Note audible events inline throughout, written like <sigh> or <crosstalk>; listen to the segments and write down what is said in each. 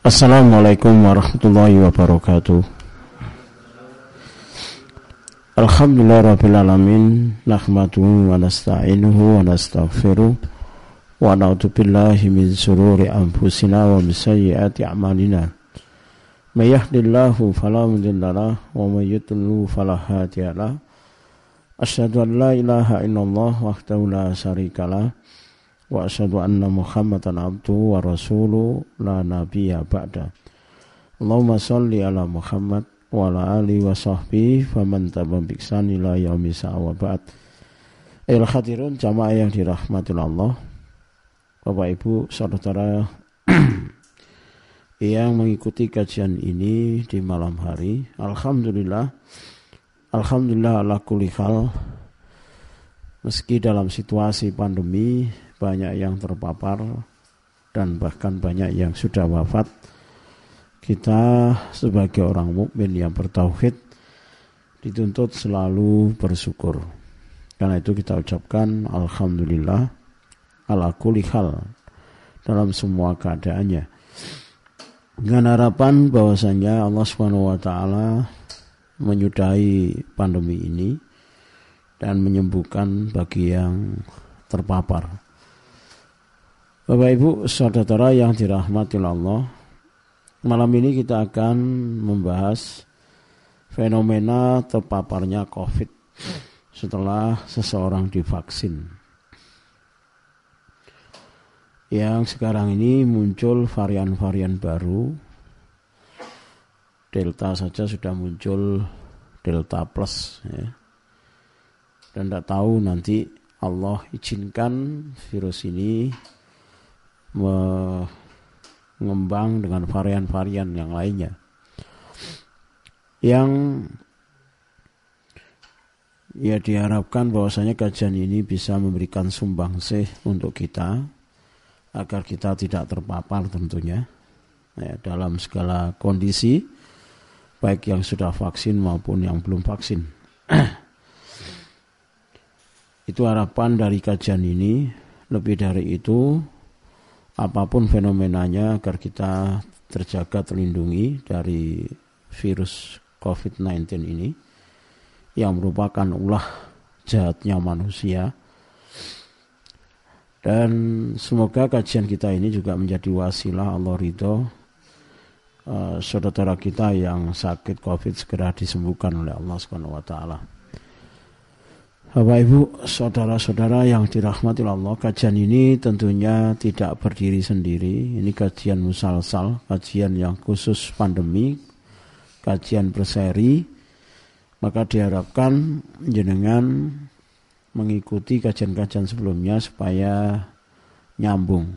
Assalamualaikum warahmatullahi wabarakatuh. Alhamdulillah rabbil alamin nahmaduhu wa nasta'inuhu wa nastaghfiruh wa billahi min sururi anfusina wa min sayyiati a'malina. May yahdihillahu fala mudilla wa may yudlil fala hadiya Asyhadu an la ilaha illallah wahdahu la syarikalah wa asyhadu anna Muhammadan abduhu wa rasuluhu la nabiyya ba'da. Allahumma salli ala Muhammad wa ala ali wa sahbihi faman tabi'ahum bi ihsan ila yaumil wa ba'd. Ayol hadirun jamaah yang dirahmati Allah. Bapak Ibu, saudara <clears throat> yang mengikuti kajian ini di malam hari. Alhamdulillah. Alhamdulillah ala kulli hal. Meski dalam situasi pandemi banyak yang terpapar dan bahkan banyak yang sudah wafat. Kita sebagai orang mukmin yang bertauhid dituntut selalu bersyukur. Karena itu kita ucapkan alhamdulillah ala kulli hal dalam semua keadaannya. Dengan harapan bahwasanya Allah Subhanahu wa taala menyudahi pandemi ini dan menyembuhkan bagi yang terpapar. Bapak Ibu saudara yang dirahmati Allah Malam ini kita akan membahas fenomena terpaparnya COVID setelah seseorang divaksin. Yang sekarang ini muncul varian-varian baru. Delta saja sudah muncul Delta Plus. Ya. Dan tidak tahu nanti Allah izinkan virus ini mengembang dengan varian-varian yang lainnya. Yang ya diharapkan bahwasanya kajian ini bisa memberikan sumbangsih untuk kita agar kita tidak terpapar tentunya ya, dalam segala kondisi baik yang sudah vaksin maupun yang belum vaksin. <clears throat> itu harapan dari kajian ini. Lebih dari itu apa pun fenomenanya agar kita terjaga terlindungi dari virus COVID-19 ini yang merupakan ulah jahatnya manusia dan semoga kajian kita ini juga menjadi wasilah Allah ridho uh, saudara kita yang sakit COVID segera disembuhkan oleh Allah Subhanahu wa taala. Bapak Ibu, saudara-saudara yang dirahmati Allah, kajian ini tentunya tidak berdiri sendiri. Ini kajian musalsal, kajian yang khusus pandemi, kajian berseri. Maka diharapkan jenengan mengikuti kajian-kajian sebelumnya supaya nyambung.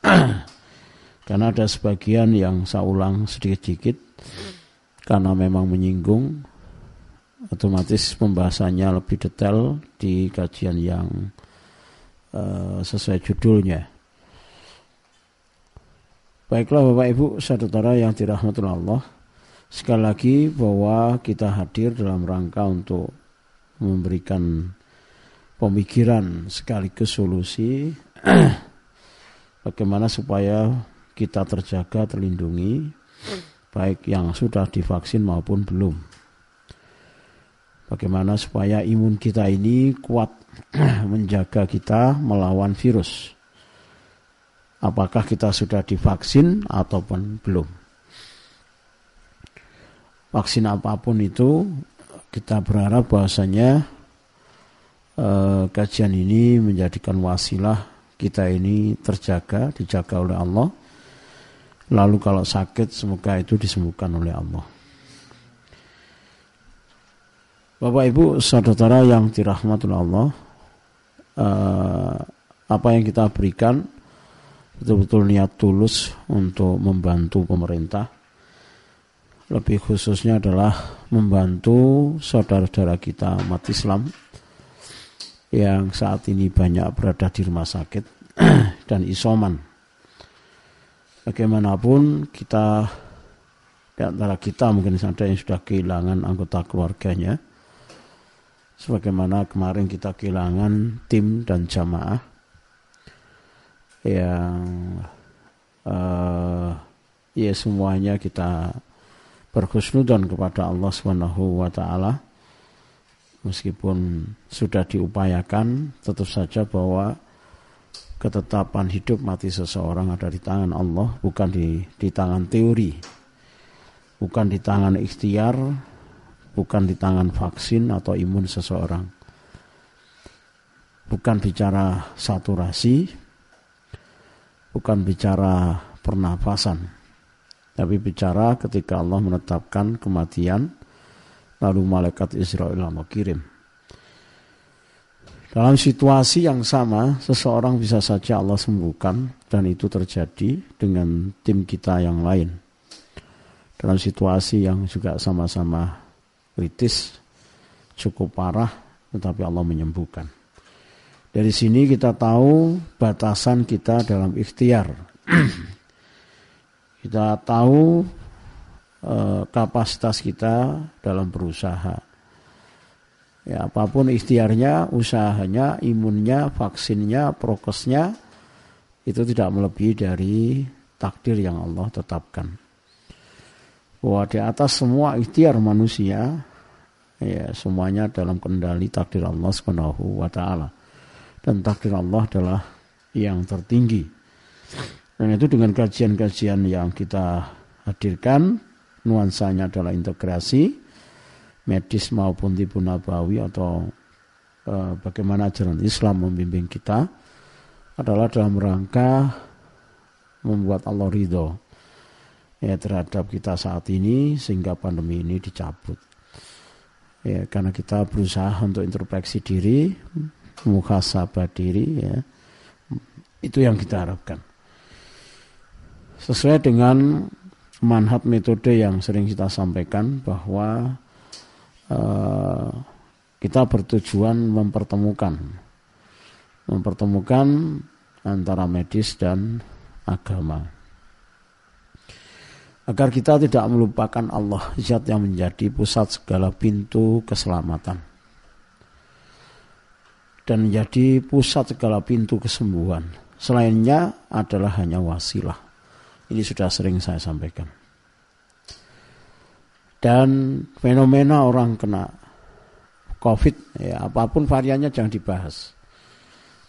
<clears throat> Karena ada sebagian yang saya ulang sedikit-sedikit karena memang menyinggung otomatis pembahasannya lebih detail di kajian yang uh, sesuai judulnya. Baiklah Bapak Ibu saudara yang dirahmati Allah, sekali lagi bahwa kita hadir dalam rangka untuk memberikan pemikiran sekaligus solusi <clears throat> bagaimana supaya kita terjaga, terlindungi baik yang sudah divaksin maupun belum. Bagaimana supaya imun kita ini kuat <clears throat> menjaga kita melawan virus. Apakah kita sudah divaksin ataupun belum. Vaksin apa pun itu kita berharap bahwasanya eh, kajian ini menjadikan wasilah kita ini terjaga, dijaga oleh Allah. Lalu kalau sakit semoga itu disembuhkan oleh Allah. Bapak Ibu saudara yang dirahmati Allah, uh, apa yang kita berikan betul-betul niat tulus untuk membantu pemerintah. Lebih khususnya adalah membantu saudara-saudara kita umat Islam yang saat ini banyak berada di rumah sakit <clears throat> dan isoman. Bagaimanapun kita di antara kita mungkin ada yang sudah kehilangan anggota keluarganya sebagaimana kemarin kita kehilangan tim dan jamaah yang uh, ya semuanya kita berkhusnudan kepada Allah Subhanahu wa taala. Meskipun sudah diupayakan tetap saja bahwa ketetapan hidup mati seseorang ada di tangan Allah bukan di di tangan teori. Bukan di tangan ikhtiar bukan di tangan vaksin atau imun seseorang bukan bicara saturasi bukan bicara pernafasan tapi bicara ketika Allah menetapkan kematian lalu malaikat Israel kirim. Dalam situasi yang sama, seseorang bisa saja Allah sembuhkan dan itu terjadi dengan tim kita yang lain. Dalam situasi yang juga sama-sama kritis, cukup parah, tetapi Allah menyembuhkan. Dari sini kita tahu batasan kita dalam ikhtiar. <clears throat> kita tahu Eh, kapasitas kita dalam berusaha. Ya, apa pun ikhtiarnya, usahanya, imunnya, vaksinnya, prokesnya, itu tidak melebihi dari takdir yang Allah tetapkan. Bahwa di atas semua ikhtiar manusia, ya semuanya dalam kendali takdir Allah Subhanahu wa taala. Dan takdir Allah adalah yang tertinggi. Dan itu dengan kajian-kajian yang kita hadirkan nuansanya adalah integrasi medis maupun tipu nabawi atau e, bagaimana ajaran Islam membimbing kita adalah dalam rangka membuat Allah ridho ya terhadap kita saat ini sehingga pandemi ini dicabut. Ya karena kita berusaha untuk introspeksi diri muhasabah diri ya. Itu yang kita harapkan. Sesuai dengan manhat metode yang sering kita sampaikan bahwa uh, kita bertujuan mempertemukan mempertemukan antara medis dan agama agar kita tidak melupakan Allah zat yang menjadi pusat segala pintu keselamatan dan menjadi pusat segala pintu kesembuhan selainnya adalah hanya wasilah ini sudah sering saya sampaikan. Dan fenomena orang kena COVID, ya apa pun variannya jangan dibahas.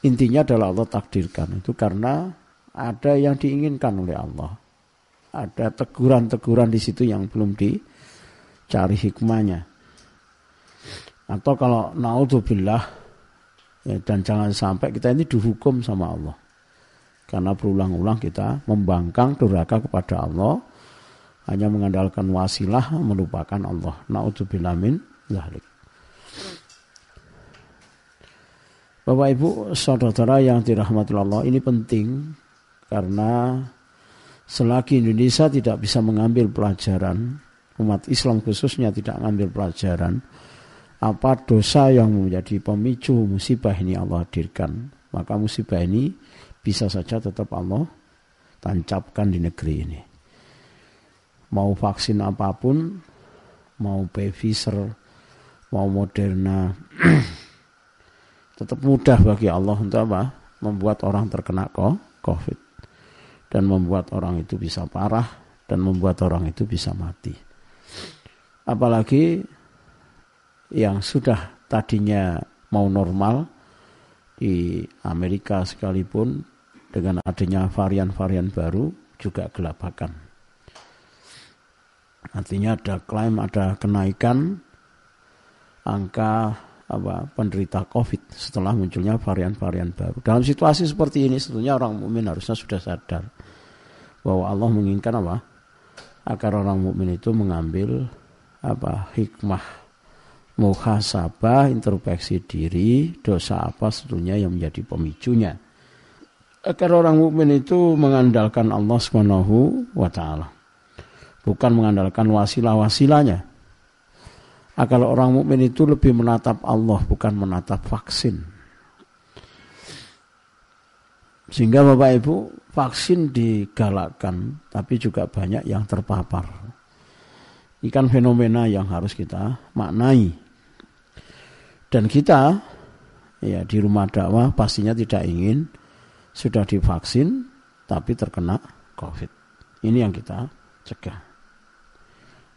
Intinya adalah Allah takdirkan itu karena ada yang diinginkan oleh Allah. Ada teguran-teguran di situ yang belum dicari hikmahnya. Atau kalau naudzubillah ya, dan jangan sampai kita ini dihukum sama Allah karena berulang-ulang kita membangkang durhaka kepada Allah hanya mengandalkan wasilah melupakan Allah. Nauzubillah min zalik. Bapak Ibu, saudara yang dirahmati Allah, ini penting karena selagi Indonesia tidak bisa mengambil pelajaran, umat Islam khususnya tidak mengambil pelajaran, apa dosa yang menjadi pemicu musibah ini Allah hadirkan, maka musibah ini bisa saja tetap Allah tancapkan di negeri ini. Mau vaksin apa pun, mau Pfizer, mau Moderna, <clears throat> tetap mudah bagi Allah untuk apa? Membuat orang terkena COVID dan membuat orang itu bisa parah dan membuat orang itu bisa mati. Apalagi yang sudah tadinya mau normal di Amerika sekalipun dengan adanya varian-varian baru juga gelabakan. Artinya ada klaim ada kenaikan angka apa penderita COVID setelah munculnya varian-varian baru. Dalam situasi seperti ini sebetulnya orang mukmin harusnya sudah sadar bahwa Allah menginginkan apa? Agar orang mukmin itu mengambil apa hikmah muhasabah introspeksi diri dosa apa sebetulnya yang menjadi pemicunya agar orang mukmin itu mengandalkan Allah Subhanahu wa taala. Bukan mengandalkan wasilah-wasilahnya. Agar orang mukmin itu lebih menatap Allah bukan menatap vaksin. Sehingga Bapak Ibu vaksin digalakkan tapi juga banyak yang terpapar. Ini kan fenomena yang harus kita maknai. Dan kita ya di rumah dakwah pastinya tidak ingin sudah divaksin tapi terkena COVID. Ini yang kita cegah.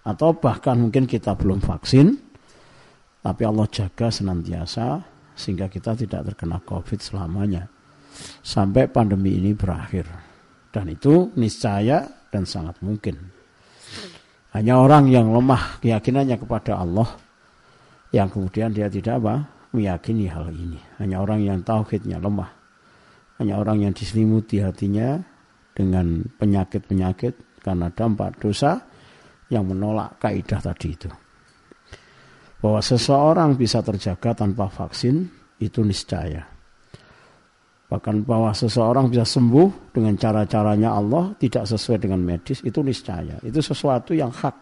Atau bahkan mungkin kita belum vaksin, tapi Allah jaga senantiasa sehingga kita tidak terkena COVID selamanya sampai pandemi ini berakhir. Dan itu niscaya dan sangat mungkin. Hanya orang yang lemah keyakinannya kepada Allah yang kemudian dia tidak apa meyakini hal ini. Hanya orang yang tauhidnya lemah. Hanya orang yang diselimuti hatinya dengan penyakit-penyakit karena dampak dosa yang menolak kaidah tadi itu. Bahwa seseorang bisa terjaga tanpa vaksin itu niscaya. Bahkan bahwa seseorang bisa sembuh dengan cara-caranya Allah tidak sesuai dengan medis itu niscaya. Itu sesuatu yang hak.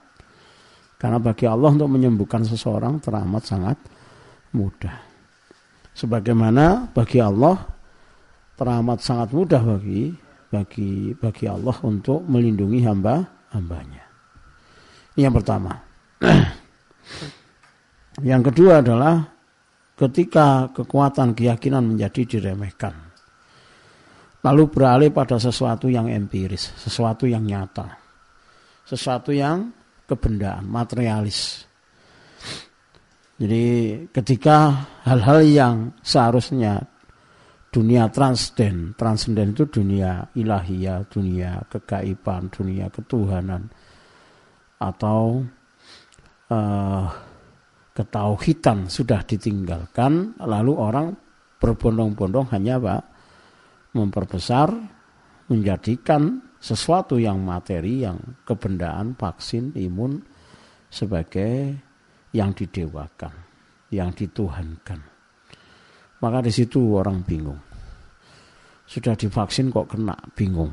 Karena bagi Allah untuk menyembuhkan seseorang teramat sangat mudah. Sebagaimana bagi Allah teramat sangat mudah bagi bagi bagi Allah untuk melindungi hamba-hambanya. Ini yang pertama. <clears throat> yang kedua adalah ketika kekuatan keyakinan menjadi diremehkan. Lalu beralih pada sesuatu yang empiris, sesuatu yang nyata. Sesuatu yang kebendaan, materialis. Jadi ketika hal-hal yang seharusnya dunia transden. Transenden itu dunia ilahiyah, dunia kegaiban, dunia ketuhanan atau uh, ketauhidan sudah ditinggalkan lalu orang berbondong-bondong hanya Pak memperbesar menjadikan sesuatu yang materi yang kebendaan vaksin imun sebagai yang didewakan yang dituhankan maka di situ orang bingung. Sudah divaksin kok kena, bingung.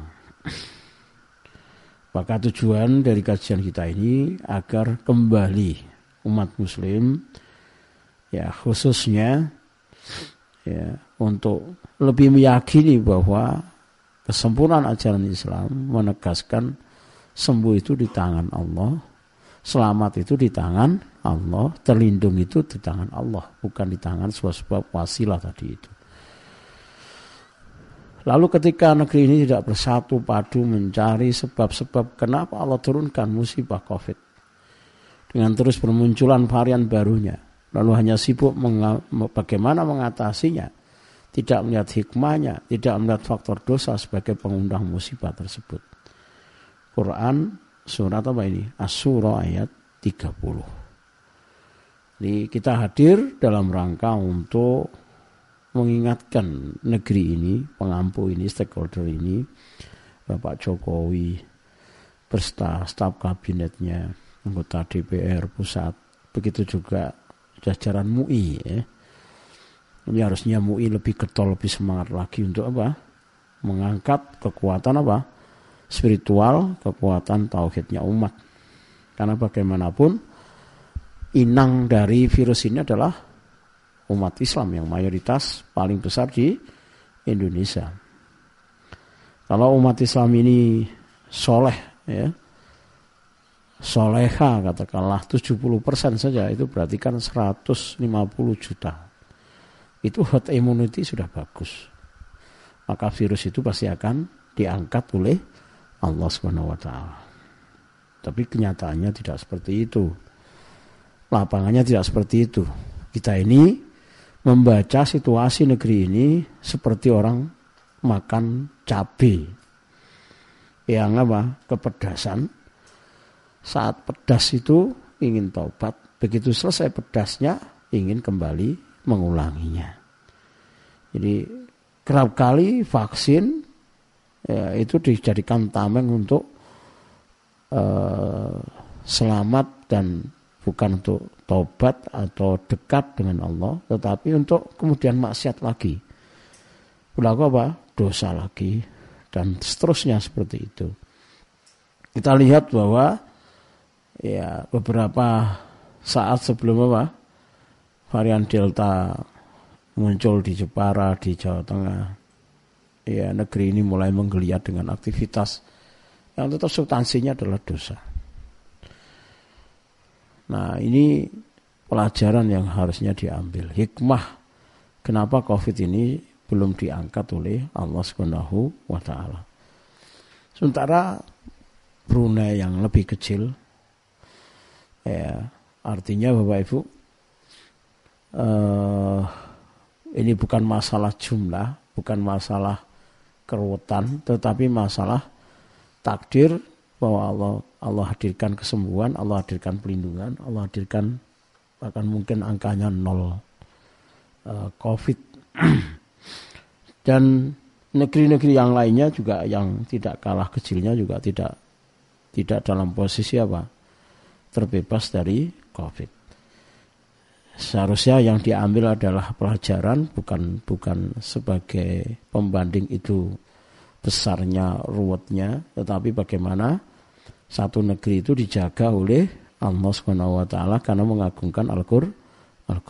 Maka tujuan dari kajian kita ini agar kembali umat muslim ya khususnya ya untuk lebih meyakini bahwa kesempurnaan ajaran Islam menegaskan sembuh itu di tangan Allah, selamat itu di tangan Allah, terlindung itu di tangan Allah, bukan di tangan sebab-sebab wasilah tadi itu. Lalu ketika negeri ini tidak bersatu padu mencari sebab-sebab kenapa Allah turunkan musibah COVID. Dengan terus bermunculan varian barunya. Lalu hanya sibuk bagaimana mengatasinya. Tidak melihat hikmahnya, tidak melihat faktor dosa sebagai pengundang musibah tersebut. Quran surat apa ini? As-surah ayat 30. Jadi kita hadir dalam rangka untuk mengingatkan negeri ini, pengampu ini, stakeholder ini, Bapak Jokowi, bersta staf kabinetnya, anggota DPR pusat, begitu juga jajaran MUI. Ya. Ini harusnya MUI lebih getol, lebih semangat lagi untuk apa? Mengangkat kekuatan apa? Spiritual, kekuatan tauhidnya umat. Karena bagaimanapun, inang dari virus ini adalah umat Islam yang mayoritas paling besar di Indonesia. Kalau umat Islam ini soleh, ya, soleha katakanlah 70% saja itu berarti kan 150 juta. Itu herd immunity sudah bagus. Maka virus itu pasti akan diangkat oleh Allah Subhanahu wa taala. Tapi kenyataannya tidak seperti itu. Lapangannya tidak seperti itu. Kita ini membaca situasi negeri ini seperti orang makan cabai yang apa kepedasan saat pedas itu ingin tobat begitu selesai pedasnya ingin kembali mengulanginya jadi kerap kali vaksin ya, itu dijadikan tameng untuk uh, selamat dan bukan untuk tobat atau dekat dengan Allah, tetapi untuk kemudian maksiat lagi. Berlaku apa? Dosa lagi dan seterusnya seperti itu. Kita lihat bahwa ya beberapa saat sebelum apa varian Delta muncul di Jepara di Jawa Tengah, ya negeri ini mulai menggeliat dengan aktivitas yang tetap substansinya adalah dosa. Nah ini pelajaran yang harusnya diambil. Hikmah kenapa COVID ini belum diangkat oleh Allah Subhanahu wa taala. Sementara Brunei yang lebih kecil. Ya, artinya Bapak Ibu uh, ini bukan masalah jumlah, bukan masalah keruwetan, tetapi masalah takdir bahwa Allah Allah hadirkan kesembuhan, Allah hadirkan pelindungan, Allah hadirkan bahkan mungkin angkanya nol uh, COVID <clears throat> dan negeri-negeri yang lainnya juga yang tidak kalah kecilnya juga tidak tidak dalam posisi apa terbebas dari COVID. Seharusnya yang diambil adalah pelajaran bukan bukan sebagai pembanding itu besarnya ruwetnya, tetapi bagaimana satu negeri itu dijaga oleh Allah Subhanahu wa taala karena mengagungkan Al-Qur'an. Al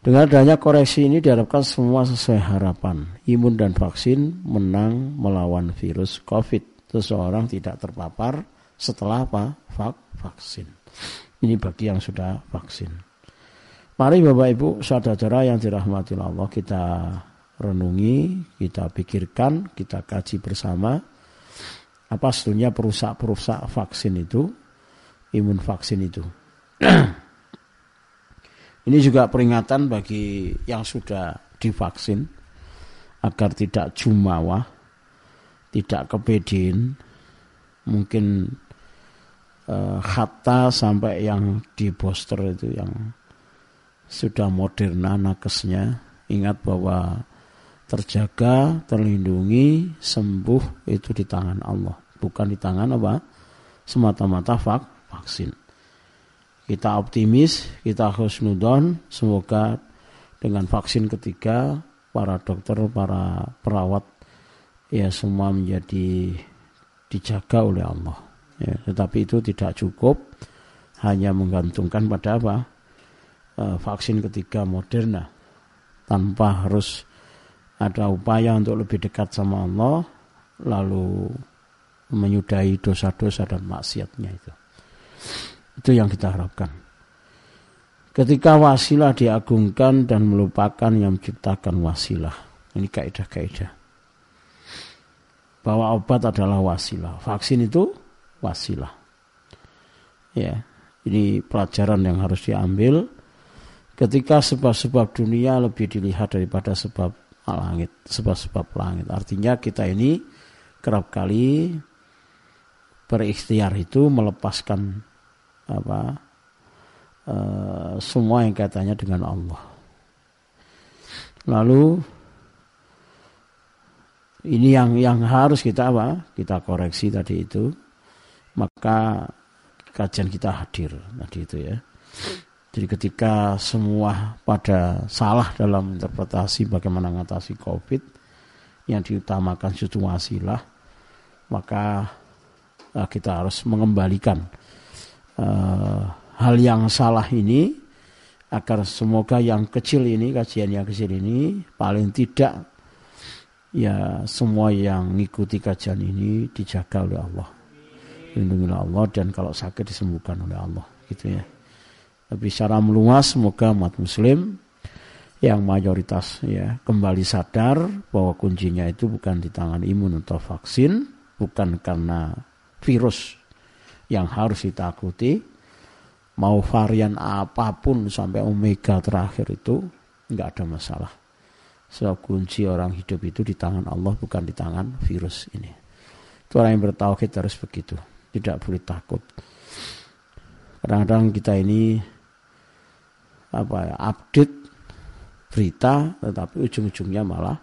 dengan adanya koreksi ini diharapkan semua sesuai harapan. Imun dan vaksin menang melawan virus COVID. Seseorang tidak terpapar setelah apa? Vak vaksin. Ini bagi yang sudah vaksin. Mari Bapak Ibu saudara yang dirahmati Allah kita renungi, kita pikirkan, kita kaji bersama apa sebetulnya perusak-perusak vaksin itu, imun vaksin itu. <clears throat> Ini juga peringatan bagi yang sudah divaksin agar tidak jumawa, tidak kepedin, mungkin uh, hatta sampai yang di booster itu yang sudah moderna nakesnya ingat bahwa terjaga, terlindungi, sembuh itu di tangan Allah, bukan di tangan apa? semata-mata vak, vaksin. Kita optimis, kita husnudon, semoga dengan vaksin ketiga para dokter, para perawat ya semua menjadi dijaga oleh Allah. Ya, tetapi itu tidak cukup hanya menggantungkan pada apa? E, vaksin ketiga Moderna tanpa harus ada upaya untuk lebih dekat sama Allah lalu menyudahi dosa-dosa dan maksiatnya itu. Itu yang kita harapkan. Ketika wasilah diagungkan dan melupakan yang menciptakan wasilah. Ini kaidah-kaidah. Bahwa obat adalah wasilah. Vaksin itu wasilah. Ya, ini pelajaran yang harus diambil. Ketika sebab-sebab dunia lebih dilihat daripada sebab langit, sebab-sebab langit. Artinya kita ini kerap kali berikhtiar itu melepaskan apa uh, semua yang katanya dengan Allah. Lalu ini yang yang harus kita apa? Kita koreksi tadi itu. Maka kajian kita hadir tadi itu ya. Jadi ketika semua pada salah dalam interpretasi bagaimana mengatasi COVID yang diutamakan situasi lah, maka uh, kita harus mengembalikan uh, hal yang salah ini agar semoga yang kecil ini kajian yang kecil ini paling tidak ya semua yang mengikuti kajian ini dijaga oleh Allah lindungilah Allah dan kalau sakit disembuhkan oleh Allah gitu ya. Tapi secara meluas semoga umat muslim yang mayoritas ya kembali sadar bahwa kuncinya itu bukan di tangan imun atau vaksin bukan karena virus yang harus ditakuti mau varian apa pun sampai omega terakhir itu nggak ada masalah. Sebab kunci orang hidup itu di tangan Allah bukan di tangan virus ini. Itu orang yang bertauhid harus begitu tidak boleh takut kadang-kadang kita ini apa ya, update berita tetapi ujung-ujungnya malah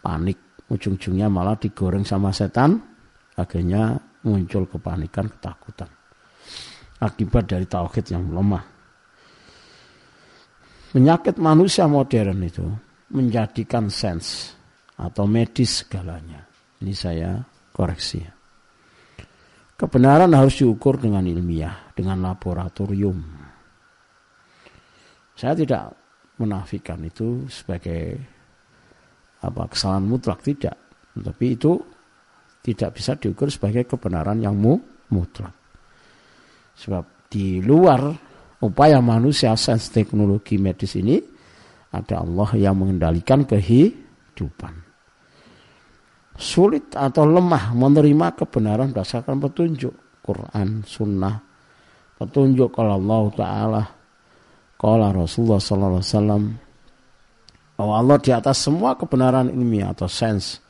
panik ujung-ujungnya malah digoreng sama setan akhirnya muncul kepanikan, ketakutan. Akibat dari tauhid yang lemah. Penyakit manusia modern itu menjadikan sens atau medis segalanya. Ini saya koreksi. Kebenaran harus diukur dengan ilmiah, dengan laboratorium. Saya tidak menafikan itu sebagai apa kesalahan mutlak tidak, tapi itu tidak bisa diukur sebagai kebenaran yang mutlak. Sebab di luar upaya manusia sains teknologi medis ini ada Allah yang mengendalikan kehidupan. Sulit atau lemah menerima kebenaran berdasarkan petunjuk Quran, Sunnah, petunjuk kalau Allah Taala, kalau Rasulullah Sallallahu Alaihi Wasallam, bahwa Allah di atas semua kebenaran ilmiah atau sense,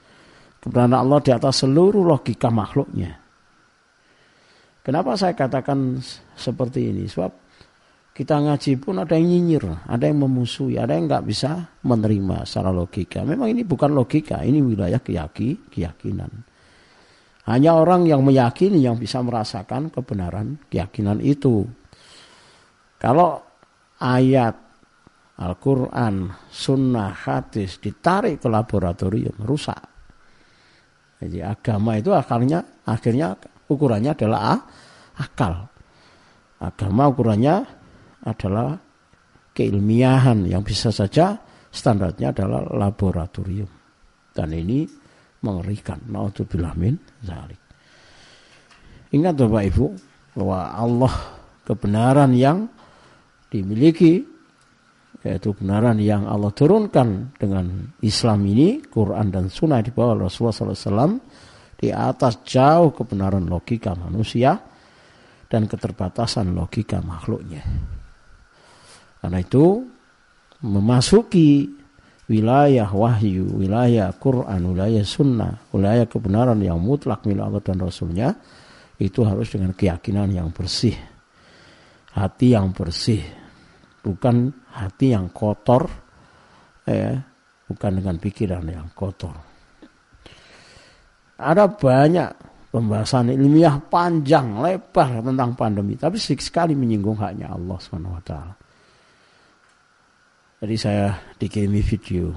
kebenaran Allah di atas seluruh logika makhluknya. Kenapa saya katakan seperti ini? Sebab kita ngaji pun ada yang nyinyir, ada yang memusuhi, ada yang nggak bisa menerima secara logika. Memang ini bukan logika, ini wilayah keyaki, keyakinan. Hanya orang yang meyakini yang bisa merasakan kebenaran keyakinan itu. Kalau ayat Al-Quran, sunnah, hadis ditarik ke laboratorium, rusak. Jadi agama itu akhirnya, akhirnya ukurannya adalah akal. Agama ukurannya adalah keilmiahan yang bisa saja standarnya adalah laboratorium. Dan ini mengerikan. Naudzubillah min zalik. Ingat Bapak Ibu bahwa Allah kebenaran yang dimiliki yaitu kebenaran yang Allah turunkan dengan Islam ini, Quran dan Sunnah di bawah Rasulullah SAW di atas jauh kebenaran logika manusia dan keterbatasan logika makhluknya. Karena itu memasuki wilayah wahyu, wilayah Quran, wilayah sunnah, wilayah kebenaran yang mutlak milik Allah dan Rasulnya itu harus dengan keyakinan yang bersih. Hati yang bersih. Bukan hati yang kotor. Ya, bukan dengan pikiran yang kotor. Ada banyak pembahasan ilmiah panjang, lebar tentang pandemi. Tapi sekali menyinggung haknya Allah SWT. Jadi saya dikirimi video.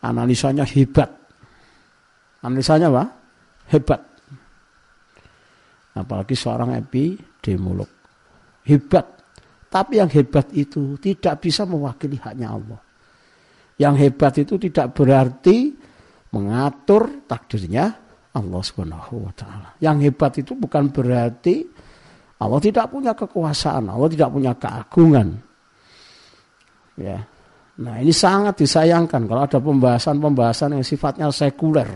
Analisanya hebat. Analisanya apa? Hebat. Apalagi seorang epidemiolog. Hebat. Tapi yang hebat itu tidak bisa mewakili haknya Allah. Yang hebat itu tidak berarti mengatur takdirnya Allah Subhanahu wa taala. Yang hebat itu bukan berarti Allah tidak punya kekuasaan, Allah tidak punya keagungan. Ya. Nah ini sangat disayangkan kalau ada pembahasan-pembahasan yang sifatnya sekuler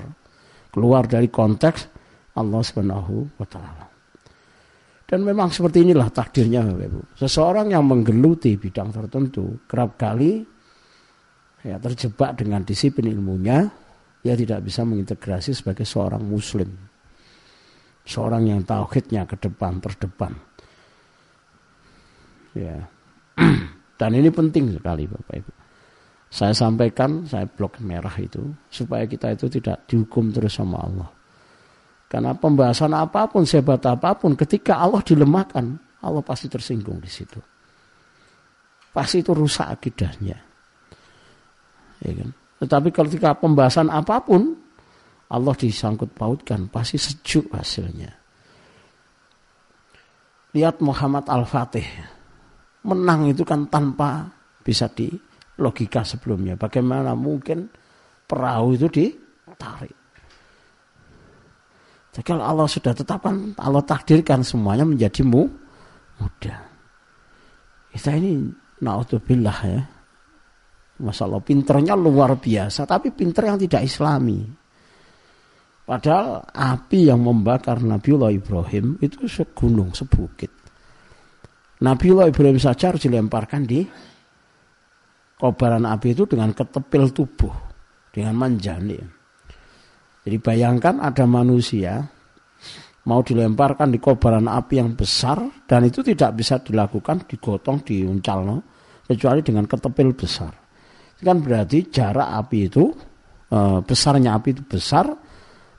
keluar dari konteks Allah Subhanahu wa taala. Dan memang seperti inilah takdirnya Bapak Ibu. Seseorang yang menggeluti bidang tertentu kerap kali ya terjebak dengan disiplin ilmunya, dia tidak bisa mengintegrasi sebagai seorang muslim. Seorang yang tauhidnya ke depan terdepan. Ya. <clears throat> Dan ini penting sekali Bapak Ibu. Saya sampaikan, saya blok merah itu, supaya kita itu tidak dihukum terus sama Allah. Karena pembahasan apa pun, sebat apa pun, ketika Allah dilemahkan, Allah pasti tersinggung di situ. Pasti itu rusak akidahnya. Ya kan? Tetapi ketika pembahasan apa pun, Allah disangkut pautkan, pasti sejuk hasilnya. Lihat Muhammad Al-Fatih menang itu kan tanpa bisa di logika sebelumnya. Bagaimana mungkin perahu itu ditarik. Jadi kalau Allah sudah tetapkan, Allah takdirkan semuanya menjadi mu, mudah. Kita ini naudzubillah ya. Masalah pinternya luar biasa, tapi pinter yang tidak islami. Padahal api yang membakar Nabiullah Ibrahim itu segunung, sebukit. Nabiullah Ibrahim saja harus dilemparkan di kobaran api itu dengan ketepil tubuh, dengan manjani. Jadi bayangkan ada manusia mau dilemparkan di kobaran api yang besar dan itu tidak bisa dilakukan digotong diuncal no, kecuali dengan ketepil besar. Itu kan berarti jarak api itu e, besarnya api itu besar,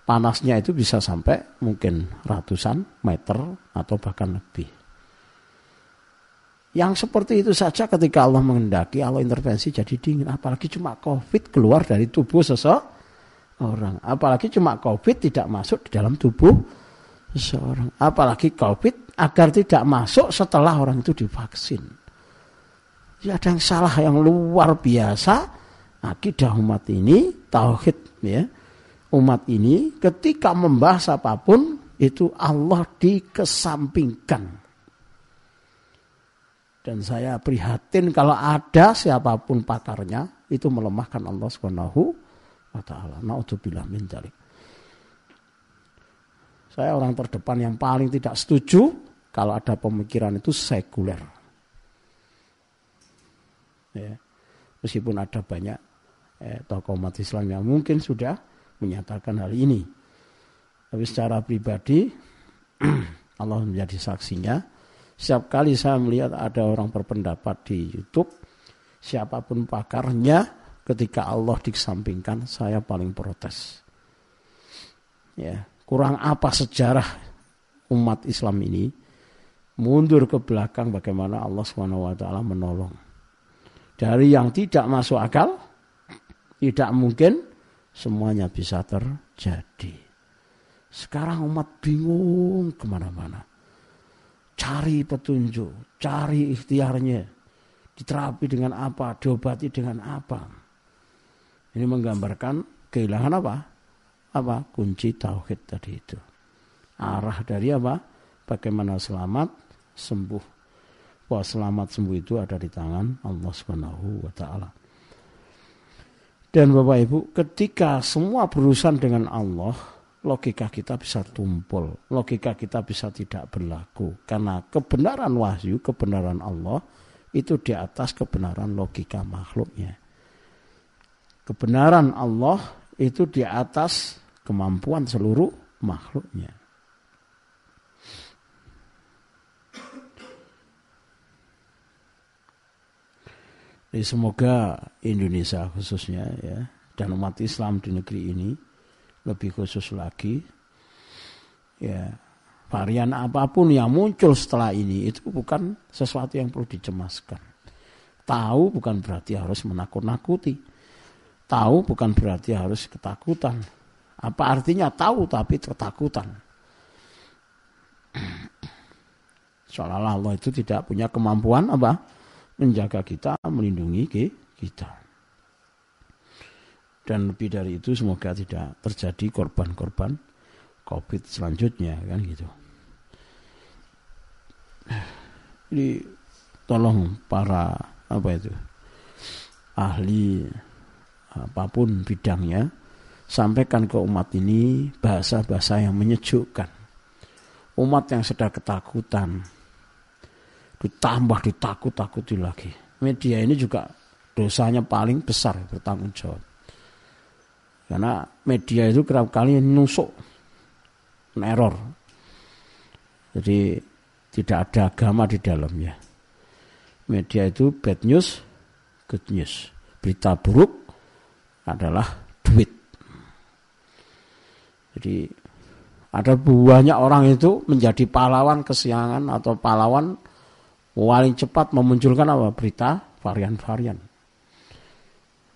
panasnya itu bisa sampai mungkin ratusan meter atau bahkan lebih. Yang seperti itu saja ketika Allah mengendaki, Allah intervensi jadi dingin. Apalagi cuma COVID keluar dari tubuh seseorang. Apalagi cuma COVID tidak masuk di dalam tubuh seseorang. Apalagi COVID agar tidak masuk setelah orang itu divaksin. Ya ada yang salah yang luar biasa. Akidah umat ini, tauhid ya. Umat ini ketika membahas apa pun itu Allah dikesampingkan dan saya prihatin kalau ada siapa pun pakarnya itu melemahkan Allah Subhanahu wa taala. Naudzubillah min dzalik. Saya orang terdepan yang paling tidak setuju kalau ada pemikiran itu sekuler. Ya. Meskipun ada banyak eh, tokoh umat Islam yang mungkin sudah menyatakan hal ini. Tapi secara pribadi <clears throat> Allah menjadi saksinya. Setiap kali saya melihat ada orang berpendapat di YouTube, siapa pun pakarnya, ketika Allah dikesampingkan, saya paling protes. Ya, kurang apa sejarah umat Islam ini mundur ke belakang bagaimana Allah swt menolong. Dari yang tidak masuk akal, tidak mungkin semuanya bisa terjadi. Sekarang umat bingung ke mana-mana. Cari petunjuk, cari ikhtiarnya. Diterapi dengan apa, diobati dengan apa. Ini menggambarkan kehilangan apa? apa kunci tauhid tadi itu. Arah dari apa? Bagaimana selamat sembuh. Bahwa selamat sembuh itu ada di tangan Allah Subhanahu wa taala. Dan Bapak Ibu, ketika semua berurusan dengan Allah, logika kita bisa tumpul, logika kita bisa tidak berlaku karena kebenaran wahyu, kebenaran Allah itu di atas kebenaran logika makhluknya. Kebenaran Allah itu di atas kemampuan seluruh makhluknya. Semoga Indonesia khususnya ya dan umat Islam di negeri ini lebih khusus lagi ya varian apa pun yang muncul setelah ini itu bukan sesuatu yang perlu dicemaskan. Tahu bukan berarti harus menakut-nakuti. Tahu bukan berarti harus ketakutan. Apa artinya tahu tapi ketakutan? <clears throat> Seolah-olah Allah itu tidak punya kemampuan apa? Menjaga kita, melindungi kita. Dan lebih dari itu semoga tidak terjadi korban-korban COVID selanjutnya kan gitu. Jadi tolong para apa itu ahli apa pun bidangnya sampaikan ke umat ini bahasa-bahasa yang menyejukkan. Umat yang sedang ketakutan, ditambah ditakut-takuti lagi. Media ini juga dosanya paling besar bertanggung jawab. Karena media itu kerap kali nusuk, neror. Jadi tidak ada agama di dalamnya. Media itu bad news, good news. Berita buruk adalah duit. Jadi ada banyak orang itu menjadi pahlawan kesiangan atau pahlawan paling cepat memunculkan apa berita varian-varian.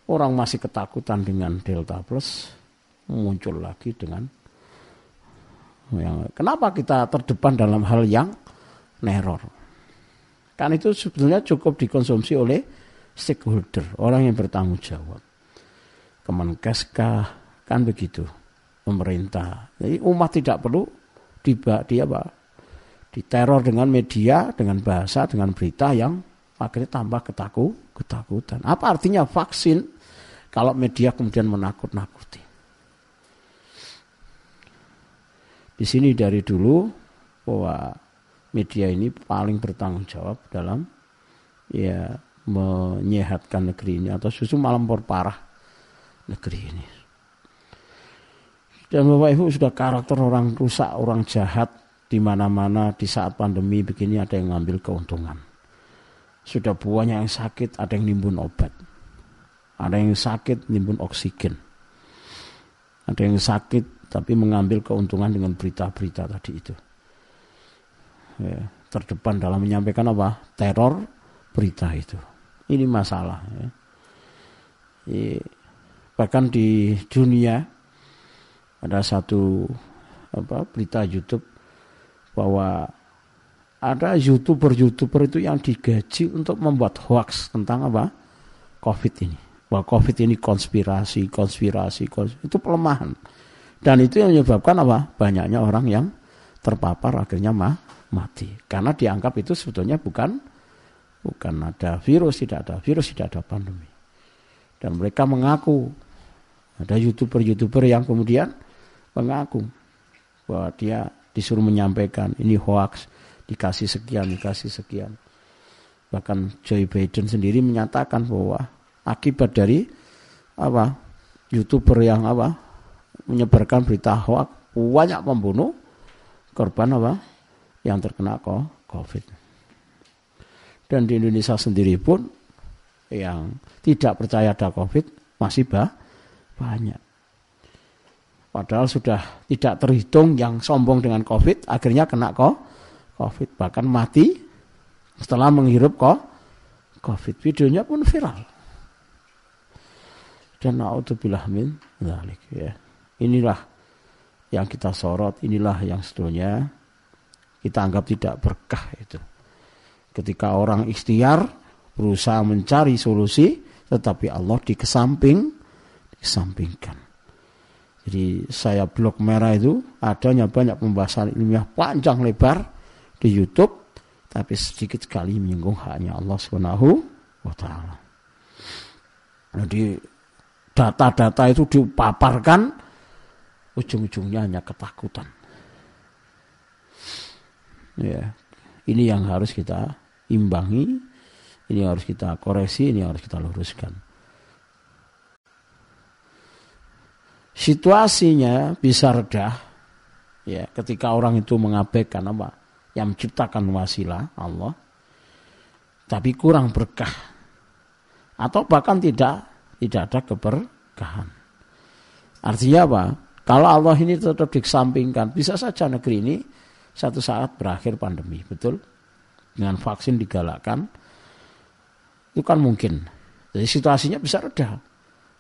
Orang masih ketakutan dengan Delta Plus muncul lagi dengan yang kenapa kita terdepan dalam hal yang neror? Kan itu sebetulnya cukup dikonsumsi oleh stakeholder, orang yang bertanggung jawab. Kemenkes kan begitu pemerintah. Jadi umat tidak perlu tiba dia apa? Diteror dengan media, dengan bahasa, dengan berita yang akhirnya tambah ketakut, ketakutan. Apa artinya vaksin kalau media kemudian menakut-nakuti? Di sini dari dulu bahwa media ini paling bertanggung jawab dalam ya menyehatkan negeri ini atau susu malam perparah negeri ini. Dan Bapak Ibu sudah karakter orang rusak, orang jahat di mana-mana di saat pandemi begini ada yang ngambil keuntungan. Sudah banyak yang sakit, ada yang nimbun obat. Ada yang sakit nimbun oksigen. Ada yang sakit tapi mengambil keuntungan dengan berita-berita tadi itu. Ya, terdepan dalam menyampaikan apa? Teror berita itu. Ini masalah. Ya. Ya, bahkan di dunia ada satu apa berita YouTube bahwa ada youtuber-youtuber itu yang digaji untuk membuat hoax tentang apa COVID ini. Bahwa COVID ini konspirasi, konspirasi, konspirasi itu pelemahan. Dan itu yang menyebabkan apa? Banyaknya orang yang terpapar akhirnya mah, mati. Karena dianggap itu sebetulnya bukan bukan ada virus, tidak ada virus, tidak ada pandemi. Dan mereka mengaku Ada youtuber-youtuber yang kemudian mengaku bahwa dia disuruh menyampaikan ini hoax, dikasih sekian, dikasih sekian. Bahkan Joe Biden sendiri menyatakan bahwa akibat dari apa youtuber yang apa menyebarkan berita hoax banyak pembunuh korban apa yang terkena COVID. Dan di Indonesia sendiri pun yang tidak percaya ada COVID masih bah, banyak. Padahal sudah tidak terhitung yang sombong dengan COVID, akhirnya kena kok COVID. Bahkan mati setelah menghirup kok COVID. Videonya pun viral. Dan na'udzubillah min dzalik ya. Inilah yang kita sorot, inilah yang sebetulnya kita anggap tidak berkah itu. Ketika orang ikhtiar berusaha mencari solusi, tetapi Allah dikesamping, dikesampingkan. Jadi saya blog merah itu adanya banyak pembahasan ilmiah panjang lebar di YouTube, tapi sedikit sekali menyinggung hanya Allah Subhanahu wa taala. Jadi data-data itu dipaparkan ujung-ujungnya hanya ketakutan. Ya, ini yang harus kita imbangi, ini harus kita koreksi, ini harus kita luruskan. situasinya bisa reda ya ketika orang itu mengabaikan apa yang menciptakan wasilah Allah tapi kurang berkah atau bahkan tidak tidak ada keberkahan artinya apa kalau Allah ini tetap dikesampingkan bisa saja negeri ini satu saat berakhir pandemi betul dengan vaksin digalakkan itu kan mungkin jadi situasinya bisa reda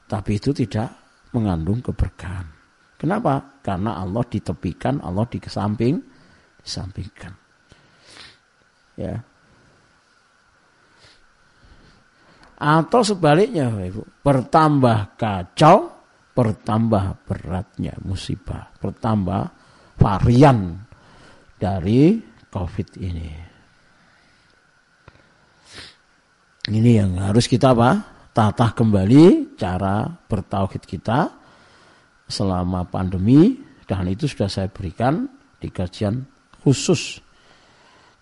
tapi itu tidak mengandung keberkahan. Kenapa? Karena Allah ditepikan, Allah dikesamping, disampingkan. Ya. Atau sebaliknya, Ibu, bertambah kacau, bertambah beratnya musibah, bertambah varian dari COVID ini. Ini yang harus kita apa? tata kembali cara bertauhid kita selama pandemi dan itu sudah saya berikan di kajian khusus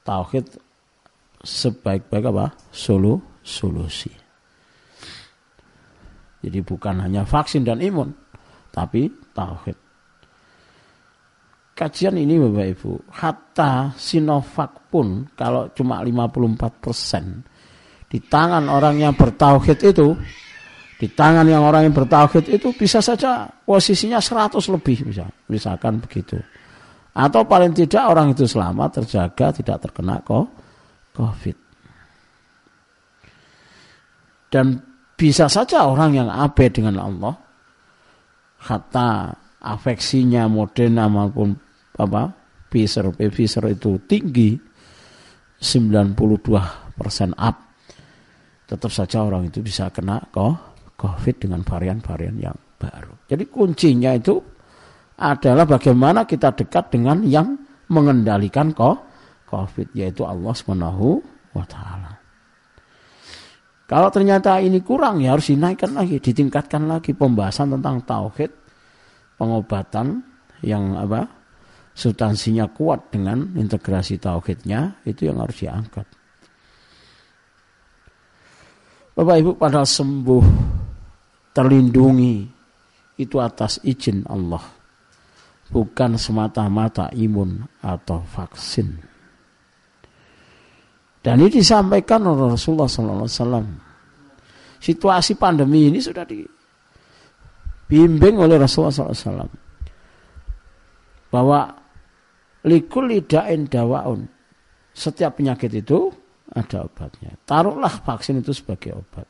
tauhid sebaik-baik apa solu solusi jadi bukan hanya vaksin dan imun tapi tauhid kajian ini Bapak Ibu hatta Sinovac pun kalau cuma 54 persen di tangan orang yang bertauhid itu, di tangan yang orang yang bertauhid itu bisa saja posisinya 100 lebih bisa, misalkan begitu. Atau paling tidak orang itu selamat, terjaga, tidak terkena COVID. Dan bisa saja orang yang abe dengan Allah, kata afeksinya Moderna maupun apa Pfizer, Pfizer itu tinggi 92 persen up tetap saja orang itu bisa kena COVID dengan varian-varian yang baru. Jadi kuncinya itu adalah bagaimana kita dekat dengan yang mengendalikan COVID, yaitu Allah Subhanahu wa taala. Kalau ternyata ini kurang ya harus dinaikkan lagi, ditingkatkan lagi pembahasan tentang tauhid, pengobatan yang apa? substansinya kuat dengan integrasi tauhidnya itu yang harus diangkat. Bapak Ibu pada sembuh terlindungi itu atas izin Allah bukan semata-mata imun atau vaksin dan ini disampaikan oleh Rasulullah SAW situasi pandemi ini sudah dibimbing oleh Rasulullah SAW bahwa likul lidain dawaun setiap penyakit itu ada obatnya. Taruhlah vaksin itu sebagai obat.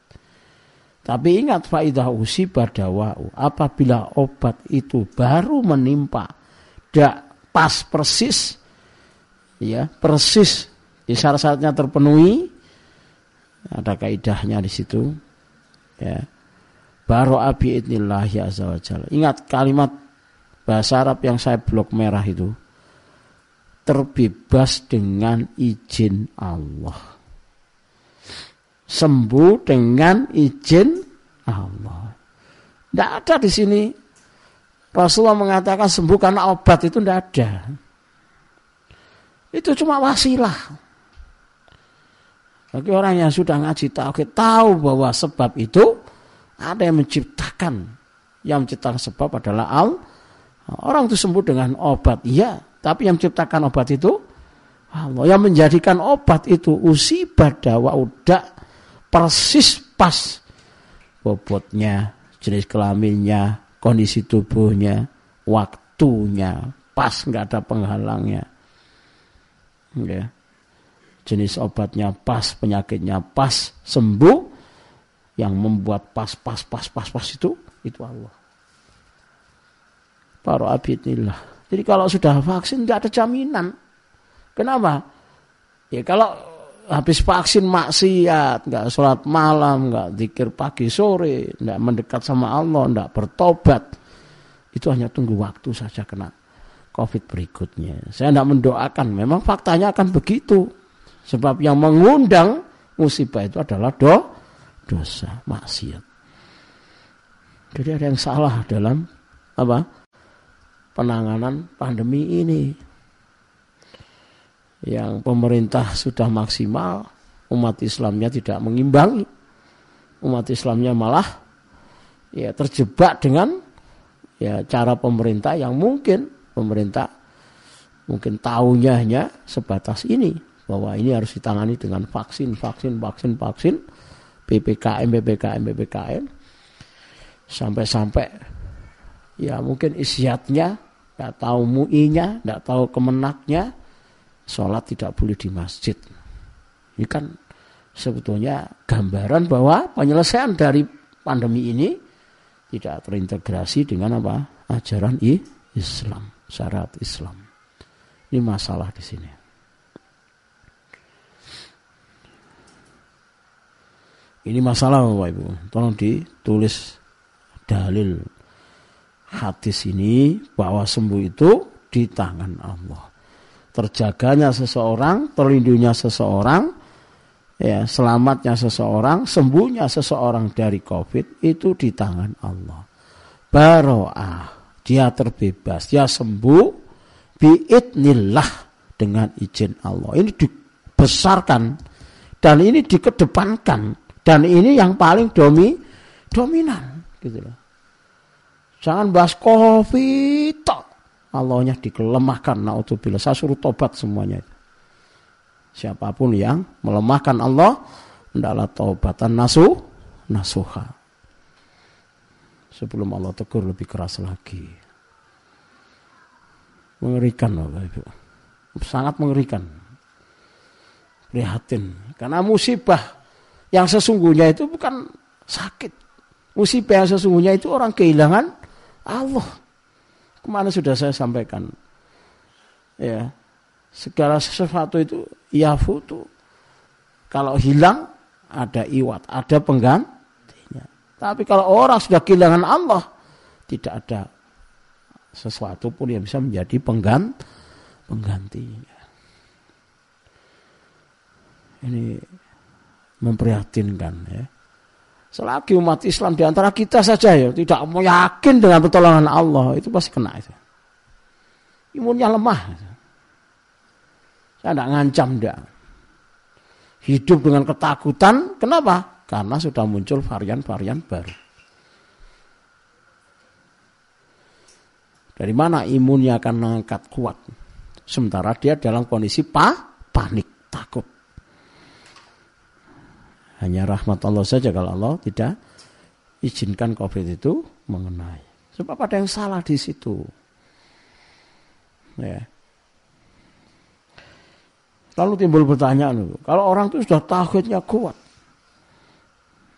Tapi ingat faidah usi badawau. Apabila obat itu baru menimpa, tidak pas persis, ya persis di syarat-syaratnya terpenuhi, ada kaidahnya di situ, ya. Baru abi idnillahi azza Ingat kalimat bahasa Arab yang saya blok merah itu terbebas dengan izin Allah sembuh dengan izin Allah. Tidak ada di sini. Rasulullah mengatakan sembuh karena obat itu tidak ada. Itu cuma wasilah. Bagi orang yang sudah ngaji tauhid tahu bahwa sebab itu ada yang menciptakan. Yang menciptakan sebab adalah Allah. Orang itu sembuh dengan obat, iya. Tapi yang menciptakan obat itu Allah. Yang menjadikan obat itu usi dawa udah persis pas bobotnya, jenis kelaminnya, kondisi tubuhnya, waktunya, pas nggak ada penghalangnya. Ya. Jenis obatnya pas, penyakitnya pas, sembuh. Yang membuat pas, pas, pas, pas, pas itu, itu Allah. Para abidillah. Jadi kalau sudah vaksin nggak ada jaminan. Kenapa? Ya kalau habis vaksin maksiat, nggak sholat malam, nggak zikir pagi sore, nggak mendekat sama Allah, nggak bertobat, itu hanya tunggu waktu saja kena COVID berikutnya. Saya tidak mendoakan, memang faktanya akan begitu. Sebab yang mengundang musibah itu adalah do, dosa, maksiat. Jadi ada yang salah dalam apa penanganan pandemi ini yang pemerintah sudah maksimal, umat Islamnya tidak mengimbangi. Umat Islamnya malah ya terjebak dengan ya cara pemerintah yang mungkin pemerintah mungkin tahunya hanya sebatas ini bahwa ini harus ditangani dengan vaksin, vaksin, vaksin, vaksin, ppkm, ppkm, ppkm, sampai-sampai ya mungkin isiatnya nggak tahu muinya, nggak tahu kemenaknya, sholat tidak boleh di masjid. Ini kan sebetulnya gambaran bahwa penyelesaian dari pandemi ini tidak terintegrasi dengan apa? Ajaran Islam, syarat Islam. Ini masalah di sini. Ini masalah Bapak Ibu. Tolong ditulis dalil hadis ini bahwa sembuh itu di tangan Allah terjaganya seseorang, terlindungnya seseorang, ya, selamatnya seseorang, sembuhnya seseorang dari Covid itu di tangan Allah. Baroah, dia terbebas, dia sembuh biidnillah dengan izin Allah. Ini dibesarkan dan ini dikedepankan dan ini yang paling domi dominan gitu loh. Jangan bahas Covid Allahnya dikelemahkan naudzubillah. Saya suruh tobat semuanya. Siapa pun yang melemahkan Allah hendaklah taubatan nasu nasuha. Sebelum Allah tegur lebih keras lagi. Mengerikan Bapak Ibu. Sangat mengerikan. Prihatin. Karena musibah yang sesungguhnya itu bukan sakit musibah yang sesungguhnya itu orang kehilangan Allah Ke mana sudah saya sampaikan. Ya, segala sesuatu itu ya foto. Kalau hilang ada iwat, ada penggantinya. Tapi kalau orang sudah kehilangan Allah, tidak ada sesuatu pun yang bisa menjadi pengganti penggantinya. Ini memprihatinkan ya. Selagi umat Islam di antara kita saja ya tidak mau yakin dengan pertolongan Allah itu pasti kena itu. Imunnya lemah. Saya tidak ngancam dia. Hidup dengan ketakutan, kenapa? Karena sudah muncul varian-varian baru. Dari mana imunnya akan mengangkat kuat? Sementara dia dalam kondisi pa, panik, takut. Hanya rahmat Allah saja kalau Allah tidak izinkan COVID itu mengenai. Sebab ada yang salah di situ. Ya. Lalu timbul pertanyaan, kalau orang itu sudah tauhidnya kuat,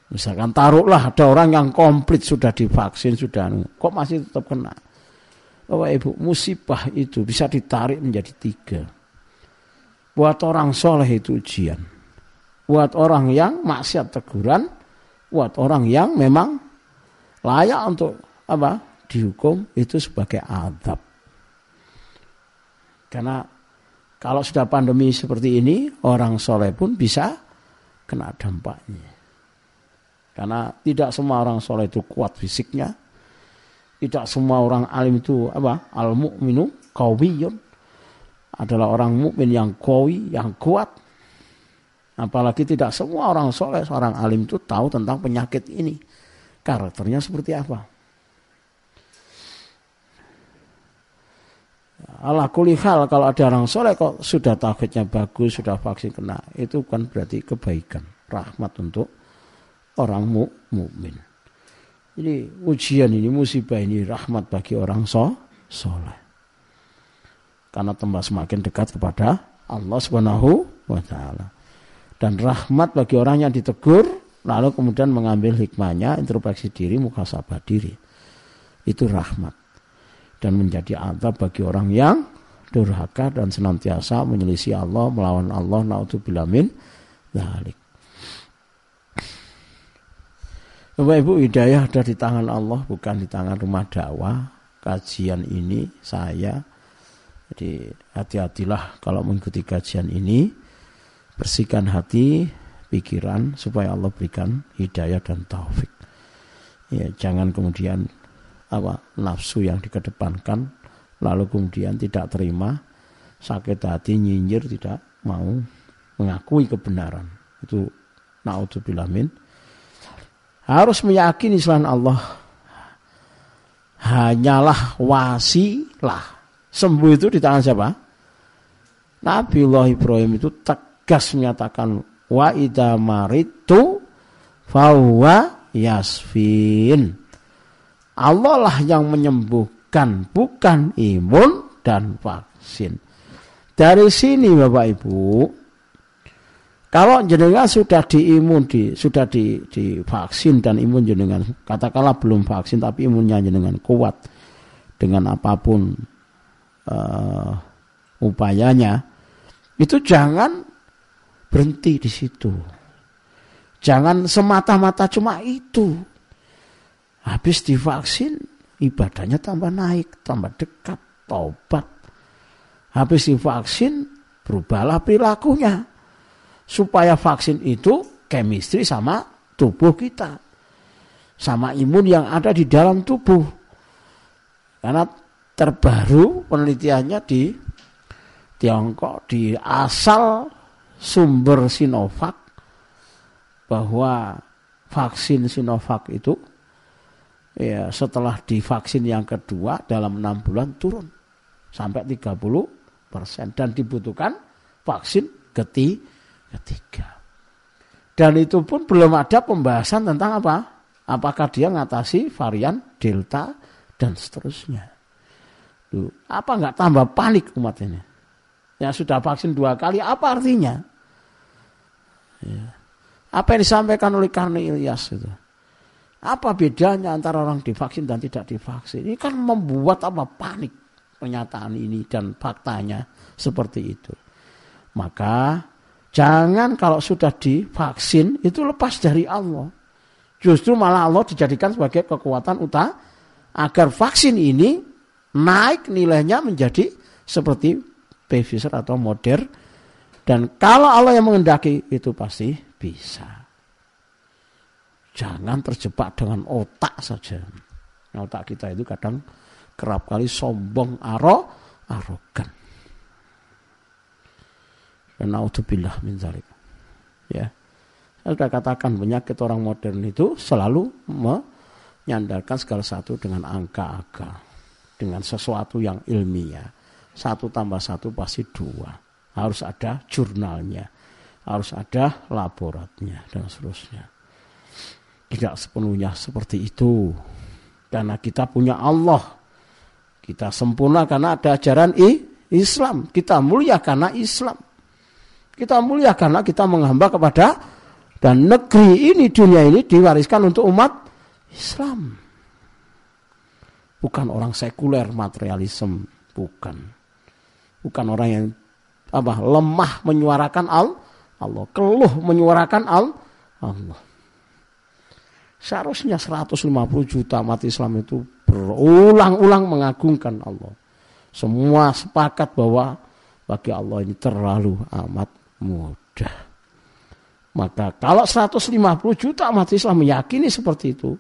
misalkan taruhlah ada orang yang komplit sudah divaksin sudah, kok masih tetap kena? Bapak Ibu, musibah itu bisa ditarik menjadi tiga. Buat orang soleh itu ujian buat orang yang maksiat teguran, buat orang yang memang layak untuk apa? dihukum itu sebagai adab. Karena kalau sudah pandemi seperti ini, orang soleh pun bisa kena dampaknya. Karena tidak semua orang soleh itu kuat fisiknya, Tidak semua orang alim itu apa? Al mukminu qawiyun adalah orang mukmin yang kawi, yang kuat. Apalagi tidak semua orang soleh, seorang alim itu tahu tentang penyakit ini. Karakternya seperti apa? Allah kulihal kalau ada orang soleh kok sudah tauhidnya bagus, sudah vaksin kena, itu kan berarti kebaikan, rahmat untuk orang mukmin. Jadi ujian ini, musibah ini rahmat bagi orang so, soleh. Karena tambah semakin dekat kepada Allah Subhanahu wa taala. Dan rahmat bagi orang yang ditegur lalu kemudian mengambil hikmahnya, introspeksi diri, muhasabah diri. Itu rahmat. Dan menjadi azab bagi orang yang durhaka dan senantiasa menyelisih Allah, melawan Allah, naudzubillah min dzalik. Bapak Ibu hidayah ada di tangan Allah bukan di tangan rumah dakwah. Kajian ini saya. Jadi hati-hatilah kalau mengikuti kajian ini. Bersihkan hati, pikiran supaya Allah berikan hidayah dan taufik. Ya, jangan kemudian apa nafsu yang dikedepankan lalu kemudian tidak terima sakit hati nyinyir tidak mau mengakui kebenaran itu naudzubillah min harus meyakini selain Allah hanyalah wasilah. Sembuh itu di tangan siapa? Nabiullah Ibrahim itu tegas menyatakan wa idza maritu fahuwa yasfin. Allah lah yang menyembuhkan, bukan imun dan vaksin. Dari sini Bapak Ibu, kalau jenengan sudah diimun, di, sudah di, divaksin dan imun jenengan, katakanlah belum vaksin tapi imunnya jenengan kuat dengan apa pun uh, upayanya, itu jangan berhenti di situ. Jangan semata-mata cuma itu. Habis divaksin, ibadahnya tambah naik, tambah dekat, taubat. Habis divaksin, berubahlah perilakunya supaya vaksin itu chemistry sama tubuh kita. Sama imun yang ada di dalam tubuh. Karena terbaru penelitiannya di Tiongkok di asal sumber Sinovac bahwa vaksin Sinovac itu ya setelah divaksin yang kedua dalam enam bulan turun sampai 30 persen dan dibutuhkan vaksin ketiga. Dan itu pun belum ada pembahasan tentang apa? Apakah dia ngatasi varian delta dan seterusnya. Duh, apa nggak tambah panik umat ini? Yang sudah vaksin dua kali, apa artinya? Ya. Apa yang disampaikan oleh Karni Ilyas itu? Apa bedanya antara orang divaksin dan tidak divaksin? Ini kan membuat apa panik pernyataan ini dan faktanya seperti itu. Maka Jangan kalau sudah divaksin itu lepas dari Allah. Justru malah Allah dijadikan sebagai kekuatan utama agar vaksin ini naik nilainya menjadi seperti Pfizer atau Modern. Dan kalau Allah yang mengendaki itu pasti bisa. Jangan terjebak dengan otak saja. Otak kita itu kadang kerap kali sombong, aro, arogan. Dan naudzubillah min zalik. Ya. Saya sudah katakan penyakit orang modern itu selalu menyandarkan segala satu dengan angka-angka. Dengan sesuatu yang ilmiah. Satu tambah satu pasti dua. Harus ada jurnalnya. Harus ada laboratnya dan seterusnya. Tidak sepenuhnya seperti itu. Karena kita punya Allah. Kita sempurna karena ada ajaran Islam. Kita mulia karena Islam. Kita mulia karena kita menghamba kepada dan negeri ini, dunia ini diwariskan untuk umat Islam. Bukan orang sekuler materialisme, bukan. Bukan orang yang apa lemah menyuarakan al Allah, keluh menyuarakan al Allah. Seharusnya 150 juta umat Islam itu berulang-ulang mengagungkan Allah. Semua sepakat bahwa bagi Allah ini terlalu amat mudah. Maka kalau 150 juta umat Islam meyakini seperti itu,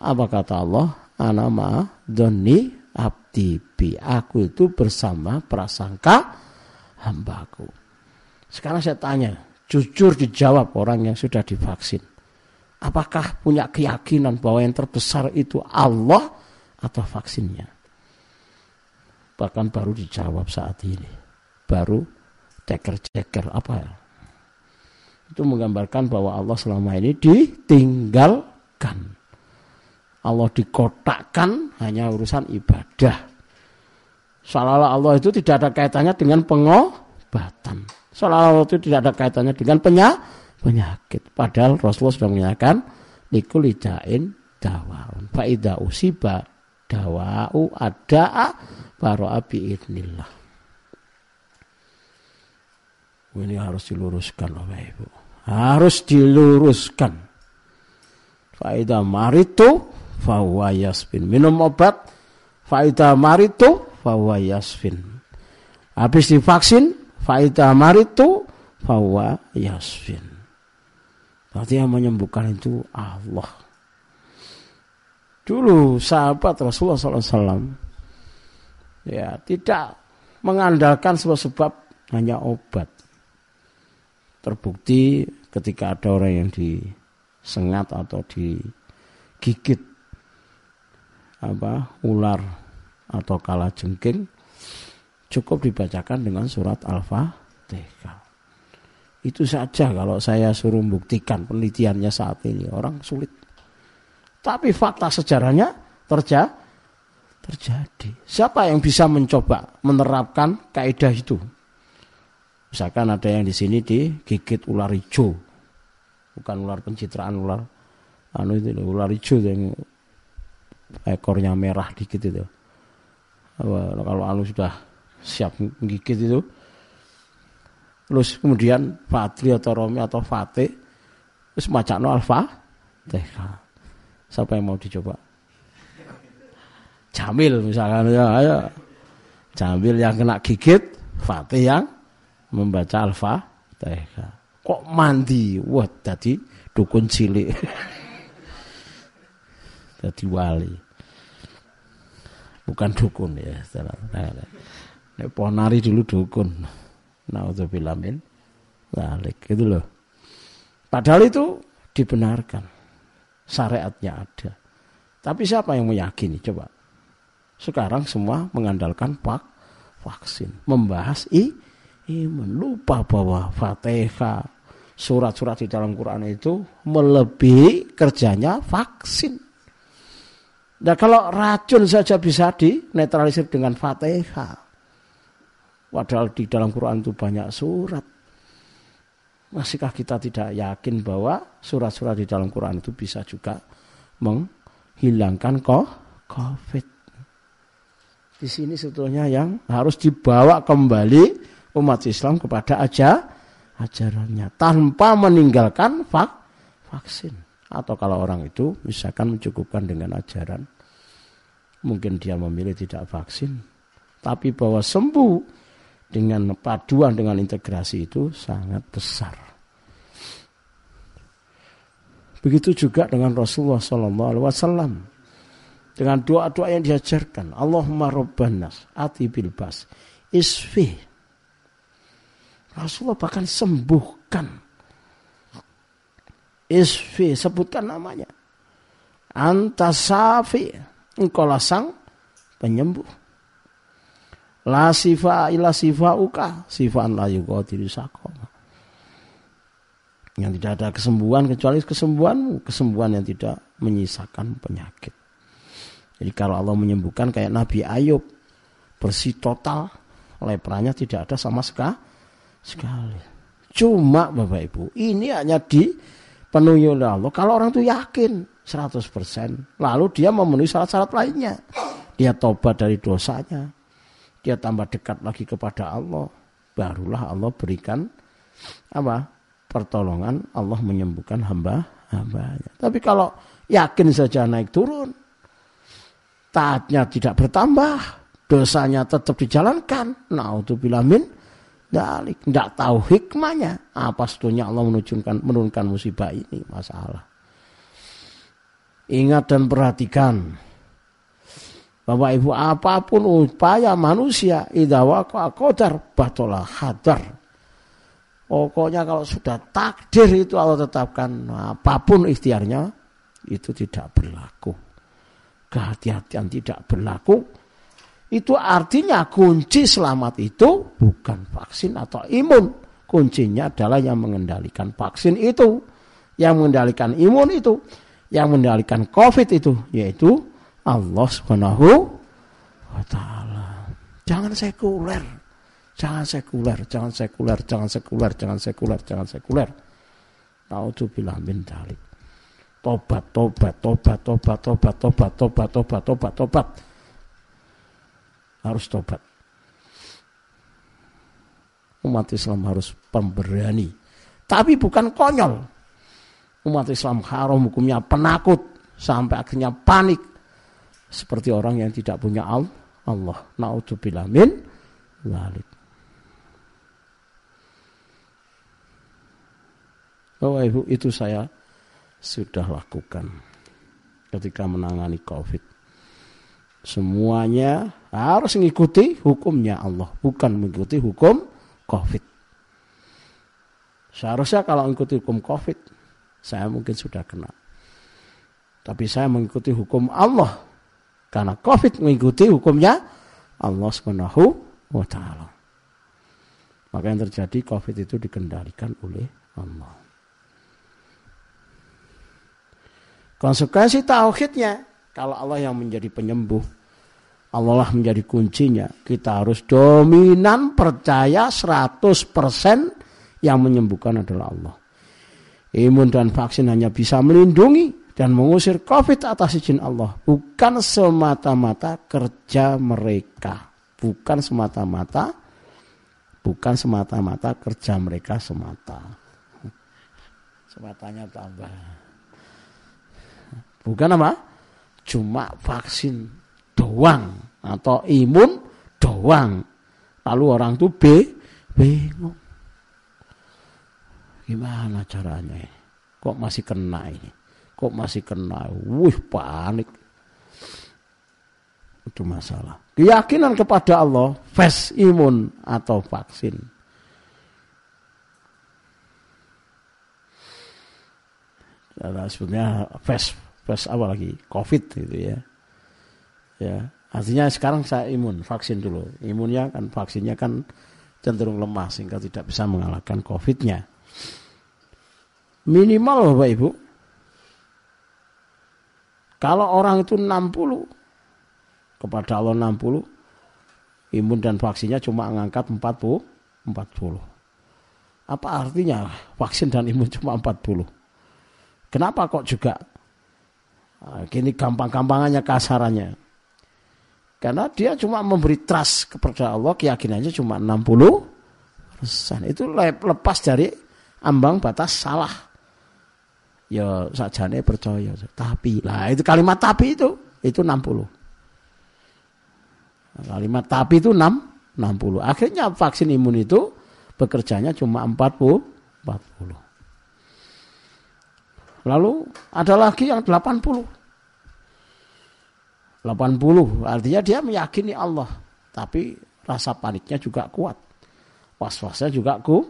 apa kata Allah? anama doni abdi bi. Aku itu bersama prasangka hambaku. Sekarang saya tanya, jujur dijawab orang yang sudah divaksin. Apakah punya keyakinan bahwa yang terbesar itu Allah atau vaksinnya? Bahkan baru dijawab saat ini. Baru ceker-ceker apa ya? Itu menggambarkan bahwa Allah selama ini ditinggalkan. Allah dikotakkan hanya urusan ibadah. Seolah-olah Allah itu tidak ada kaitannya dengan pengobatan. Seolah-olah Allah itu tidak ada kaitannya dengan penyakit. Padahal Rasulullah sudah menyatakan likul idain dawaun. Fa'idha usiba dawa'u ada'a baro'a bi'idnillah. Ini harus diluruskan Bapak Ibu. Harus diluruskan. Fa'idha maritu fahuwa yasfin. Minum obat. Fa'idha maritu fahuwa yasfin. Habis divaksin. Fa'idha maritu fahuwa yasfin. Berarti yang menyembuhkan itu Allah. Dulu sahabat Rasulullah SAW ya tidak mengandalkan sebab-sebab hanya obat terbukti ketika ada orang yang disengat atau digigit apa ular atau kala jengking cukup dibacakan dengan surat Al-Fatihah. Itu saja kalau saya suruh buktikan penelitiannya saat ini orang sulit. Tapi fakta sejarahnya terja terjadi. Siapa yang bisa mencoba menerapkan kaidah itu? Misalkan ada yang di sini digigit ular hijau, bukan ular pencitraan ular anu itu ular hijau yang ekornya merah dikit itu. Kalau anu sudah siap menggigit itu, terus kemudian Fatri atau Romi atau Fatih, terus no alfa, TK. Siapa yang mau dicoba? Jamil misalkan ya, ayo. Jamil yang kena gigit, Fatih yang membaca Al-Fatihah. Kok mandi? Wah, tadi dukun cilik. <laughs> Jadi wali. Bukan dukun ya. Nek ponari dulu dukun. Nauzubillah min zalik. Itu loh. Padahal itu dibenarkan. Syariatnya ada. Tapi siapa yang meyakini? Coba. Sekarang semua mengandalkan pak vaksin. Membahas i iman. Lupa bahwa Fatihah, surat-surat di dalam Quran itu melebihi kerjanya vaksin. Nah kalau racun saja bisa dinetralisir dengan Fatihah. Padahal di dalam Quran itu banyak surat. Masihkah kita tidak yakin bahwa surat-surat di dalam Quran itu bisa juga menghilangkan COVID? Di sini sebetulnya yang harus dibawa kembali umat Islam kepada aja ajarannya tanpa meninggalkan vak, vaksin. Atau kalau orang itu misalkan mencukupkan dengan ajaran, mungkin dia memilih tidak vaksin, tapi bahwa sembuh dengan paduan dengan integrasi itu sangat besar. Begitu juga dengan Rasulullah Wasallam dengan doa-doa yang diajarkan. Allahumma robbanas ati bilbas isfi Rasulullah bahkan sembuhkan. Isfi, sebutkan namanya. Antasafi, engkau sang penyembuh. La sifa ila sifa uka, sifaan la yuqadiru sakoma. Yang tidak ada kesembuhan kecuali kesembuhanmu, kesembuhan yang tidak menyisakan penyakit. Jadi kalau Allah menyembuhkan kayak Nabi Ayub, bersih total, lepranya tidak ada sama sekali. Cuma Bapak Ibu, ini hanya dipenuhi oleh Allah. Kalau orang itu yakin 100%, lalu dia memenuhi syarat-syarat lainnya. Dia tobat dari dosanya. Dia tambah dekat lagi kepada Allah. Barulah Allah berikan apa? Pertolongan Allah menyembuhkan hamba-hambanya. Tapi kalau yakin saja naik turun, taatnya tidak bertambah, dosanya tetap dijalankan. Nah, untuk bilamin Dalik, tidak tahu hikmahnya. Apa sebetulnya Allah menunjukkan, menurunkan musibah ini masalah. Ingat dan perhatikan Bapak Ibu apa pun upaya manusia idawa qadar batolah hadar. Pokoknya kalau sudah takdir itu Allah tetapkan apa pun ikhtiarnya itu tidak berlaku. Kehati-hatian tidak berlaku. Itu artinya kunci selamat itu bukan vaksin atau imun. Kuncinya adalah yang mengendalikan vaksin itu. Yang mengendalikan imun itu. Yang mengendalikan COVID itu. Yaitu Allah Subhanahu wa taala. Jangan sekuler. Jangan sekuler, jangan sekuler, jangan sekuler, jangan sekuler, jangan sekuler. Nauzubillah min dzalik. Tobat, tobat, tobat, tobat, tobat, tobat, tobat, tobat, tobat, tobat. Harus tobat. Umat Islam harus pemberani. Tapi bukan konyol. Umat Islam haram hukumnya penakut sampai akhirnya panik seperti orang yang tidak punya Allah. Naudzubillah min dzalik. Bapak Ibu itu saya sudah lakukan ketika menangani COVID. Semuanya harus mengikuti hukumnya Allah, bukan mengikuti hukum COVID. Seharusnya kalau mengikuti hukum COVID, saya mungkin sudah kena. Tapi saya mengikuti hukum Allah karena COVID mengikuti hukumnya Allah Subhanahu wa taala. Maka yang terjadi COVID itu dikendalikan oleh Allah. Konsekuensi tauhidnya kalau Allah yang menjadi penyembuh, Allah lah menjadi kuncinya. Kita harus dominan percaya 100% yang menyembuhkan adalah Allah. Imun dan vaksin hanya bisa melindungi dan mengusir COVID atas izin Allah. Bukan semata-mata kerja mereka. Bukan semata-mata bukan semata-mata kerja mereka semata. Sematanya tambah. Bukan apa? Cuma vaksin doang atau imun doang. Lalu orang tuh B bingung. Gimana caranya? Kok masih kena ini? kok masih kena wih panik itu masalah keyakinan kepada Allah fast imun atau vaksin sebenarnya fast fast apa lagi covid gitu ya ya artinya sekarang saya imun vaksin dulu imunnya kan vaksinnya kan cenderung lemah sehingga tidak bisa mengalahkan covidnya minimal bapak ibu kalau orang itu 60 kepada Allah 60 imun dan vaksinnya cuma mengangkat 40 40. Apa artinya vaksin dan imun cuma 40? Kenapa kok juga nah, gini gampang-gampangannya kasarannya? Karena dia cuma memberi trust kepada Allah, keyakinannya cuma 60 persen. Itu lepas dari ambang batas salah. Ya sajane percaya. Tapi lah itu kalimat tapi itu itu 60 kalimat tapi itu 6 60 akhirnya vaksin imun itu bekerjanya cuma 40 40 lalu ada lagi yang 80 80 artinya dia meyakini Allah tapi rasa paniknya juga kuat was-wasnya juga ku,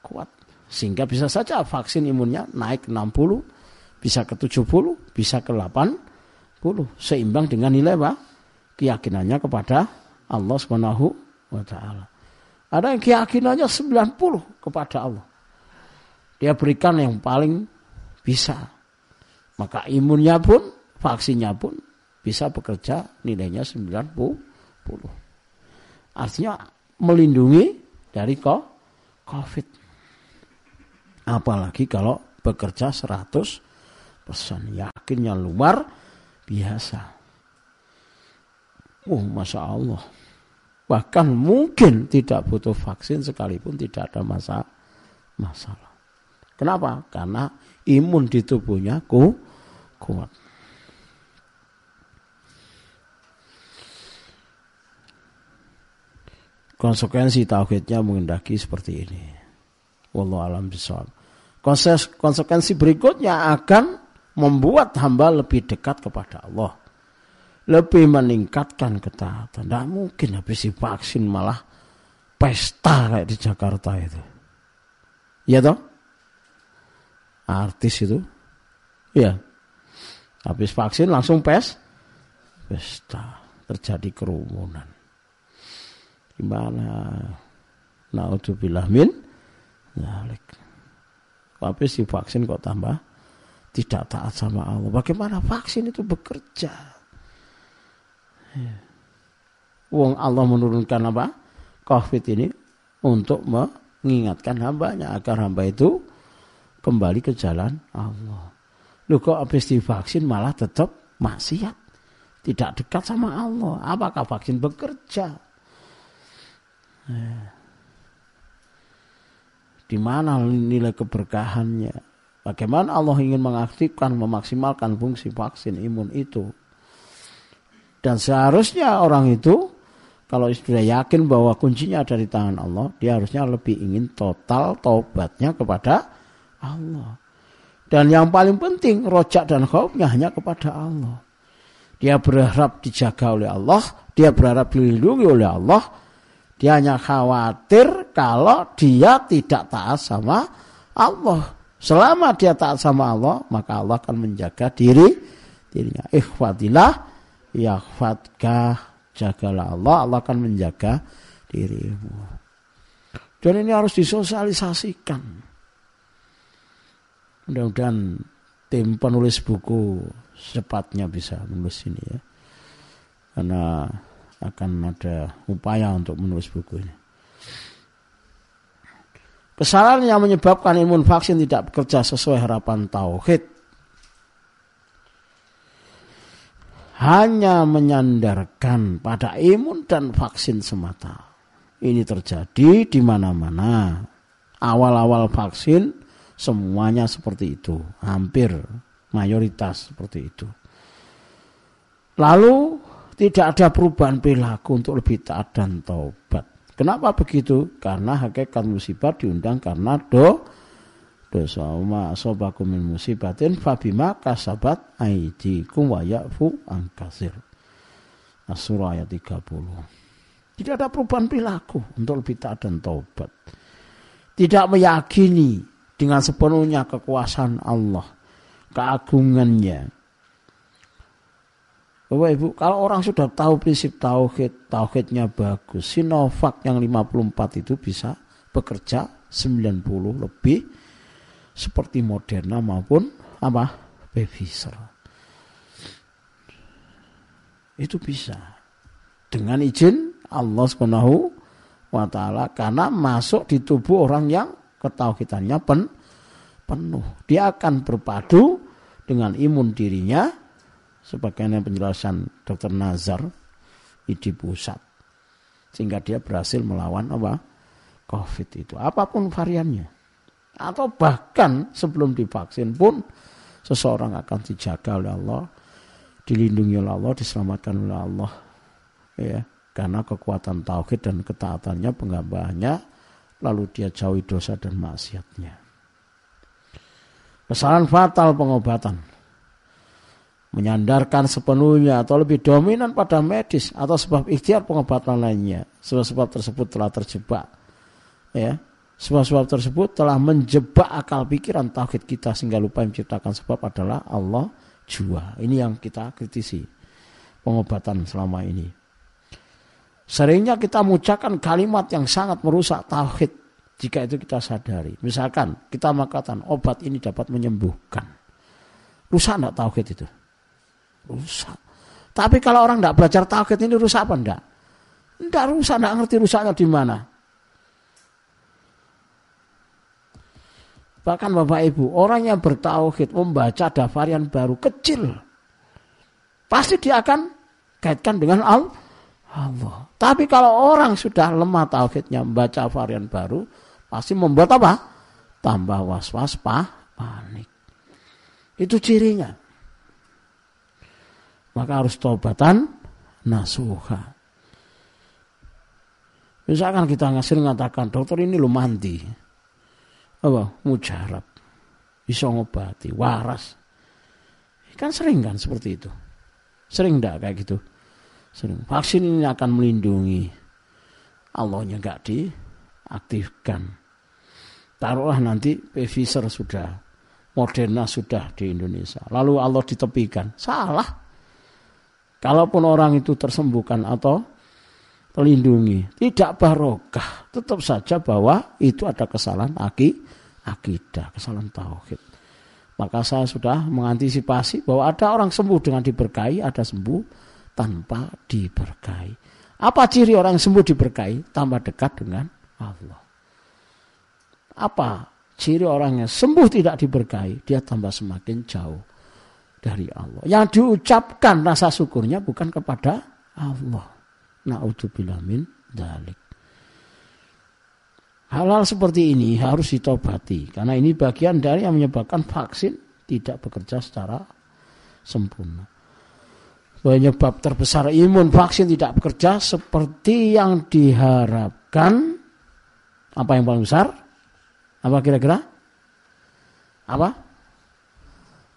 kuat sehingga bisa saja vaksin imunnya naik 60, bisa ke 70, bisa ke 80, seimbang dengan nilai apa? keyakinannya kepada Allah Subhanahu wa taala. Ada yang keyakinannya 90 kepada Allah. Dia berikan yang paling bisa. Maka imunnya pun, vaksinnya pun bisa bekerja nilainya 90. Artinya melindungi dari COVID. Apalagi kalau bekerja 100 persen. Yakinnya luar biasa. Oh, Masya Allah. Bahkan mungkin tidak butuh vaksin sekalipun tidak ada masa masalah. Kenapa? Karena imun di tubuhnya ku, kuat. Konsekuensi tauhidnya mengendaki seperti ini. Wallahu alam bisawab. Konsekuensi berikutnya akan membuat hamba lebih dekat kepada Allah. lebih meningkatkan ketaatan. Tidak mungkin habis divaksin malah pesta kayak di Jakarta itu. Iya toh? Artis itu. Iya. Habis vaksin langsung pes pesta. Terjadi kerumunan. Gimana? Naudzubillah min zalik. Habis divaksin kok tambah tidak taat sama Allah. Bagaimana vaksin itu bekerja? Ya. Wong Allah menurunkan apa? Covid ini untuk mengingatkan hambanya agar hamba itu kembali ke jalan Allah. Lu kok habis divaksin malah tetap maksiat. Tidak dekat sama Allah. Apakah vaksin bekerja? Eh. Di mana nilai keberkahannya? Bagaimana Allah ingin mengaktifkan, memaksimalkan fungsi vaksin imun itu? Dan seharusnya orang itu kalau sudah yakin bahwa kuncinya ada di tangan Allah, dia harusnya lebih ingin total taubatnya kepada Allah. Dan yang paling penting, rojak dan khaufnya hanya kepada Allah. Dia berharap dijaga oleh Allah, dia berharap dilindungi oleh Allah. Dia hanya khawatir kalau dia tidak taat sama Allah. Selama dia taat sama Allah, maka Allah akan menjaga diri dirinya. Ikhwatillah, yakhfatkah jagalah Allah, Allah akan menjaga dirimu. Dan ini harus disosialisasikan. Mudah-mudahan tim penulis buku secepatnya bisa menulis ini ya. Karena akan ada upaya untuk menulis buku ini. Kesalahan yang menyebabkan imun vaksin tidak bekerja sesuai harapan tauhid hanya menyandarkan pada imun dan vaksin semata. Ini terjadi di mana-mana. Awal-awal vaksin semuanya seperti itu, hampir mayoritas seperti itu. Lalu tidak ada perubahan perilaku untuk lebih taat dan taubat. Kenapa begitu? Karena hakikat musibah diundang karena do dosa ma asobakum min musibatin fabima kasabat aidikum wa ya'fu an kasir. As-surah ayat 30. Tidak ada perubahan perilaku untuk lebih taat dan taubat. Tidak meyakini dengan sepenuhnya kekuasaan Allah, keagungannya. Bapak Ibu, kalau orang sudah tahu prinsip tauhid, tauhidnya bagus. Sinovac yang 54 itu bisa bekerja 90 lebih seperti Moderna maupun apa Pfizer. Itu bisa dengan izin Allah Subhanahu wa taala karena masuk di tubuh orang yang ketauhidannya pen, penuh. Dia akan berpadu dengan imun dirinya sebagaimana penjelasan Dr. Nazar di pusat sehingga dia berhasil melawan apa COVID itu apa pun variannya atau bahkan sebelum divaksin pun seseorang akan dijaga oleh Allah, dilindungi oleh Allah, diselamatkan oleh Allah. Ya, karena kekuatan tauhid dan ketaatannya, penggambarannya, lalu dia jauhi dosa dan maksiatnya. Kesalahan fatal pengobatan. Menyandarkan sepenuhnya atau lebih dominan pada medis atau sebab ikhtiar pengobatan lainnya. Sebab-sebab tersebut telah terjebak. Ya, Sebab-sebab tersebut telah menjebak akal pikiran tauhid kita sehingga lupa yang menciptakan sebab adalah Allah jua. Ini yang kita kritisi pengobatan selama ini. Seringnya kita mengucapkan kalimat yang sangat merusak tauhid jika itu kita sadari. Misalkan kita mengatakan obat ini dapat menyembuhkan. Rusak enggak tauhid itu? Rusak. Tapi kalau orang tidak belajar tauhid ini rusak apa enggak? Enggak rusak, enggak ngerti rusaknya di mana. Bahkan Bapak Ibu, orang yang bertauhid membaca ada varian baru kecil. Pasti dia akan kaitkan dengan Allah. Tapi kalau orang sudah lemah tauhidnya membaca varian baru, pasti membuat apa? Tambah was-was, panik. Itu cirinya. Maka harus tobatan nasuha. Misalkan kita ngasih mengatakan, dokter ini lu mandi apa mujarab bisa ngobati waras kan sering kan seperti itu Sering enggak kayak gitu? Sering. Vaksin ini akan melindungi. Allahnya enggak diaktifkan. Taruhlah nanti Pfizer sudah, Moderna sudah di Indonesia. Lalu Allah ditepikan. Salah. Kalaupun orang itu tersembuhkan atau terlindungi, tidak barokah. Tetap saja bahwa itu ada kesalahan akidah, kesalahan tauhid. Maka saya sudah mengantisipasi bahwa ada orang sembuh dengan diberkahi, ada sembuh tanpa diberkahi. Apa ciri orang sembuh diberkahi? Tambah dekat dengan Allah. Apa ciri orang yang sembuh tidak diberkahi? Dia tambah semakin jauh dari Allah. Yang diucapkan rasa syukurnya bukan kepada Allah. Na'udzubillah min dalik. Hal-hal seperti ini harus ditobati karena ini bagian dari yang menyebabkan vaksin tidak bekerja secara sempurna. Penyebab terbesar imun vaksin tidak bekerja seperti yang diharapkan. Apa yang paling besar? Apa kira-kira? Apa?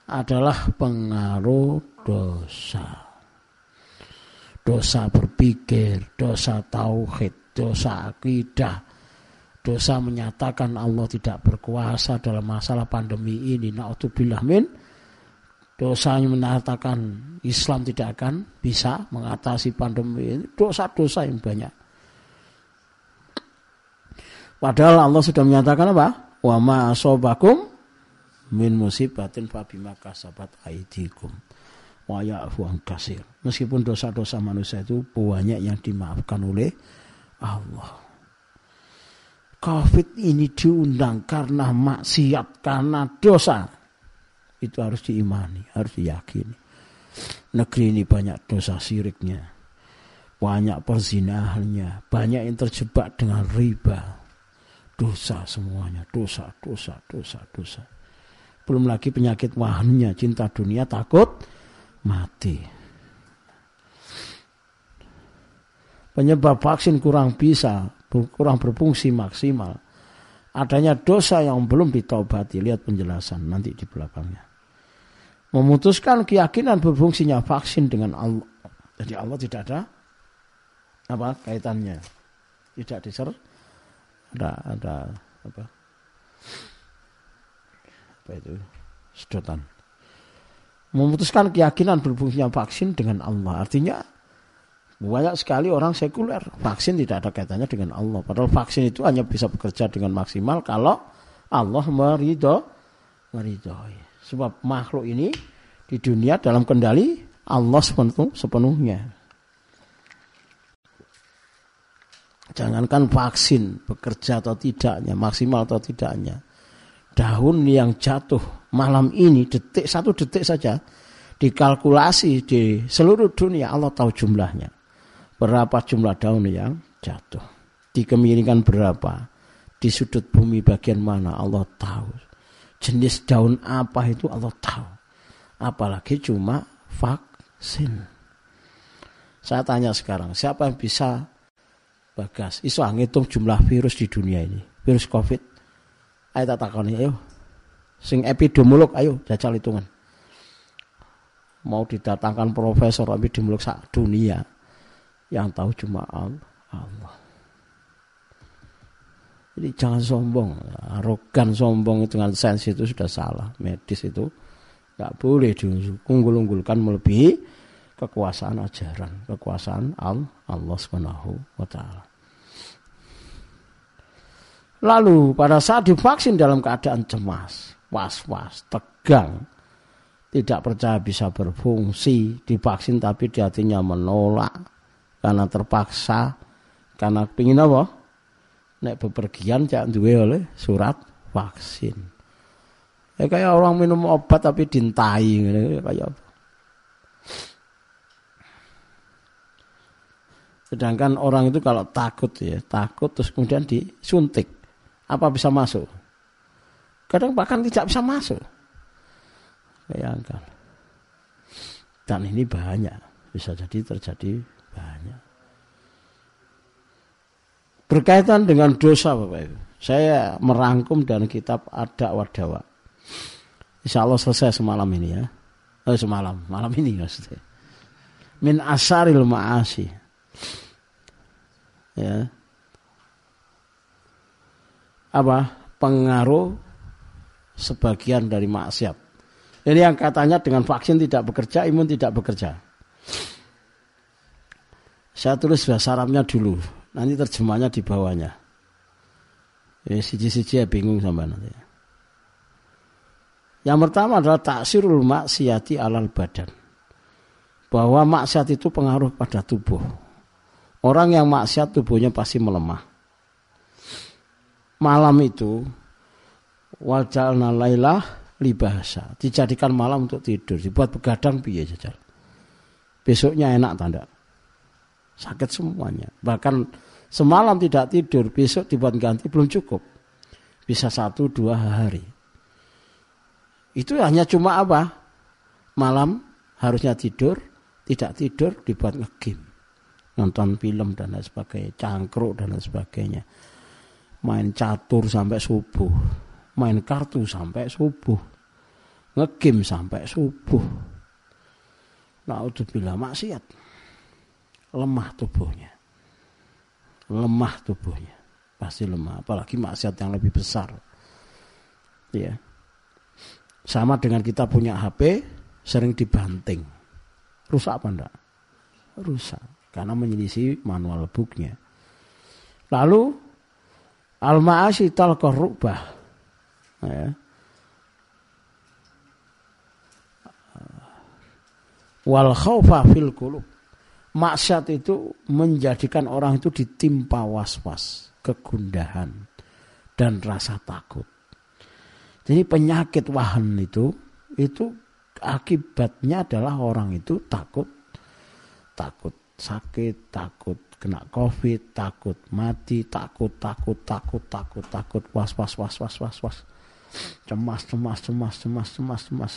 Adalah pengaruh dosa. Dosa berpikir, dosa tauhid, dosa akidah, dosa menyatakan Allah tidak berkuasa dalam masalah pandemi ini. Naudzubillah min. Dosa yang menyatakan Islam tidak akan bisa mengatasi pandemi ini. Dosa-dosa yang banyak. Padahal Allah sudah menyatakan apa? Wa ma asobakum min musibatin fa bima kasabat aidikum wa ya'fu kasir meskipun dosa-dosa manusia itu banyak yang dimaafkan oleh Allah COVID ini diundang karena maksiat, karena dosa. Itu harus diimani, harus diyakini. Negeri ini banyak dosa siriknya. Banyak perzinahannya. Banyak yang terjebak dengan riba. Dosa semuanya. Dosa, dosa, dosa, dosa. Belum lagi penyakit wahannya. Cinta dunia takut mati. Penyebab vaksin kurang bisa kurang berfungsi maksimal. Adanya dosa yang belum ditobati. Lihat penjelasan nanti di belakangnya. Memutuskan keyakinan berfungsinya vaksin dengan Allah. Jadi Allah tidak ada apa kaitannya. Tidak diser ada ada apa apa itu sedotan memutuskan keyakinan berfungsinya vaksin dengan Allah artinya banyak sekali orang sekuler. Vaksin tidak ada kaitannya dengan Allah. Padahal vaksin itu hanya bisa bekerja dengan maksimal kalau Allah merido, meridoi. Sebab makhluk ini di dunia dalam kendali Allah sepenuh, sepenuhnya. Jangankan vaksin bekerja atau tidaknya, maksimal atau tidaknya. Daun yang jatuh malam ini detik satu detik saja dikalkulasi di seluruh dunia Allah tahu jumlahnya berapa jumlah daun yang jatuh. Di kemiringan berapa, di sudut bumi bagian mana Allah tahu. Jenis daun apa itu Allah tahu. Apalagi cuma vaksin. Saya tanya sekarang, siapa yang bisa bagas? Iso ngitung jumlah virus di dunia ini. Virus COVID. Ayo tak takoni, ayo. Sing epidemiolog, ayo jajal hitungan. Mau didatangkan profesor epidemiolog sak dunia yang tahu cuma Allah. Jadi jangan sombong, arogan sombong dengan sains itu sudah salah. Medis itu nggak boleh diunggul-unggulkan melebihi kekuasaan ajaran, kekuasaan Allah Subhanahu wa taala. Lalu pada saat divaksin dalam keadaan cemas, was-was, tegang, tidak percaya bisa berfungsi, divaksin tapi di hatinya menolak, karena terpaksa karena pingin apa? Nek bepergian cak duwe oleh surat vaksin. Ya kayak orang minum obat tapi dintai kayak apa? Sedangkan orang itu kalau takut ya takut terus kemudian disuntik apa bisa masuk kadang bahkan tidak bisa masuk bayangkan dan ini banyak bisa jadi terjadi banyak. Berkaitan dengan dosa Bapak Ibu. Saya merangkum dan kitab ada wadawa. Insya Allah selesai semalam ini ya. Oh, semalam, malam ini maksudnya. min asaril ma'asi. Ya. Apa? Pengaruh sebagian dari maksiat. Ini yang katanya dengan vaksin tidak bekerja, imun tidak bekerja. Saya tulis bahasa Arabnya dulu, nanti terjemahnya di bawahnya. Ya, siji-siji ya bingung sama nanti. Yang pertama adalah taksirul maksiati alal badan. Bahwa maksiat itu pengaruh pada tubuh. Orang yang maksiat tubuhnya pasti melemah. Malam itu wajalna lailah libasa. Dijadikan malam untuk tidur, dibuat begadang piye jajal. Besoknya enak tanda. Sakit semuanya. Bahkan semalam tidak tidur, besok dibuat ganti belum cukup. Bisa satu dua hari. Itu hanya cuma apa? Malam harusnya tidur, tidak tidur dibuat ngegame. Nonton film dan lain sebagainya, cangkruk dan lain sebagainya. Main catur sampai subuh, main kartu sampai subuh. Ngegame sampai subuh. bila maksiat. Lemah tubuhnya. Lemah tubuhnya. Pasti lemah, apalagi maksiat yang lebih besar. Ya. Sama dengan kita punya HP sering dibanting. Rusak apa enggak? Rusak. Karena menyelisih manual booknya. Lalu al-ma'asi talqar rubah. Ya. Wal khawfa fil qulub. Maksiat itu menjadikan orang itu ditimpa was-was, kegundahan dan rasa takut. Jadi penyakit wahan itu itu akibatnya adalah orang itu takut takut sakit, takut kena covid, takut mati, takut takut takut takut takut was was was was was was. Cemas cemas cemas cemas cemas cemas.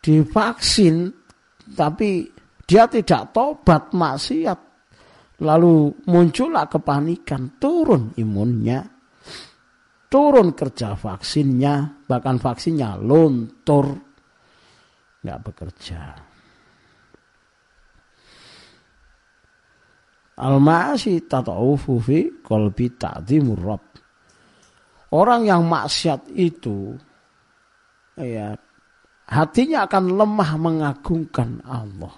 Divaksin tapi dia tidak tobat maksiat. Lalu muncullah kepanikan turun imunnya turun kerja vaksinnya, bahkan vaksinnya luntur, nggak bekerja. Al-ma'asi tata'ufu fi qalbi ta'zimur rabb. Orang yang maksiat itu ya hatinya akan lemah mengagungkan Allah.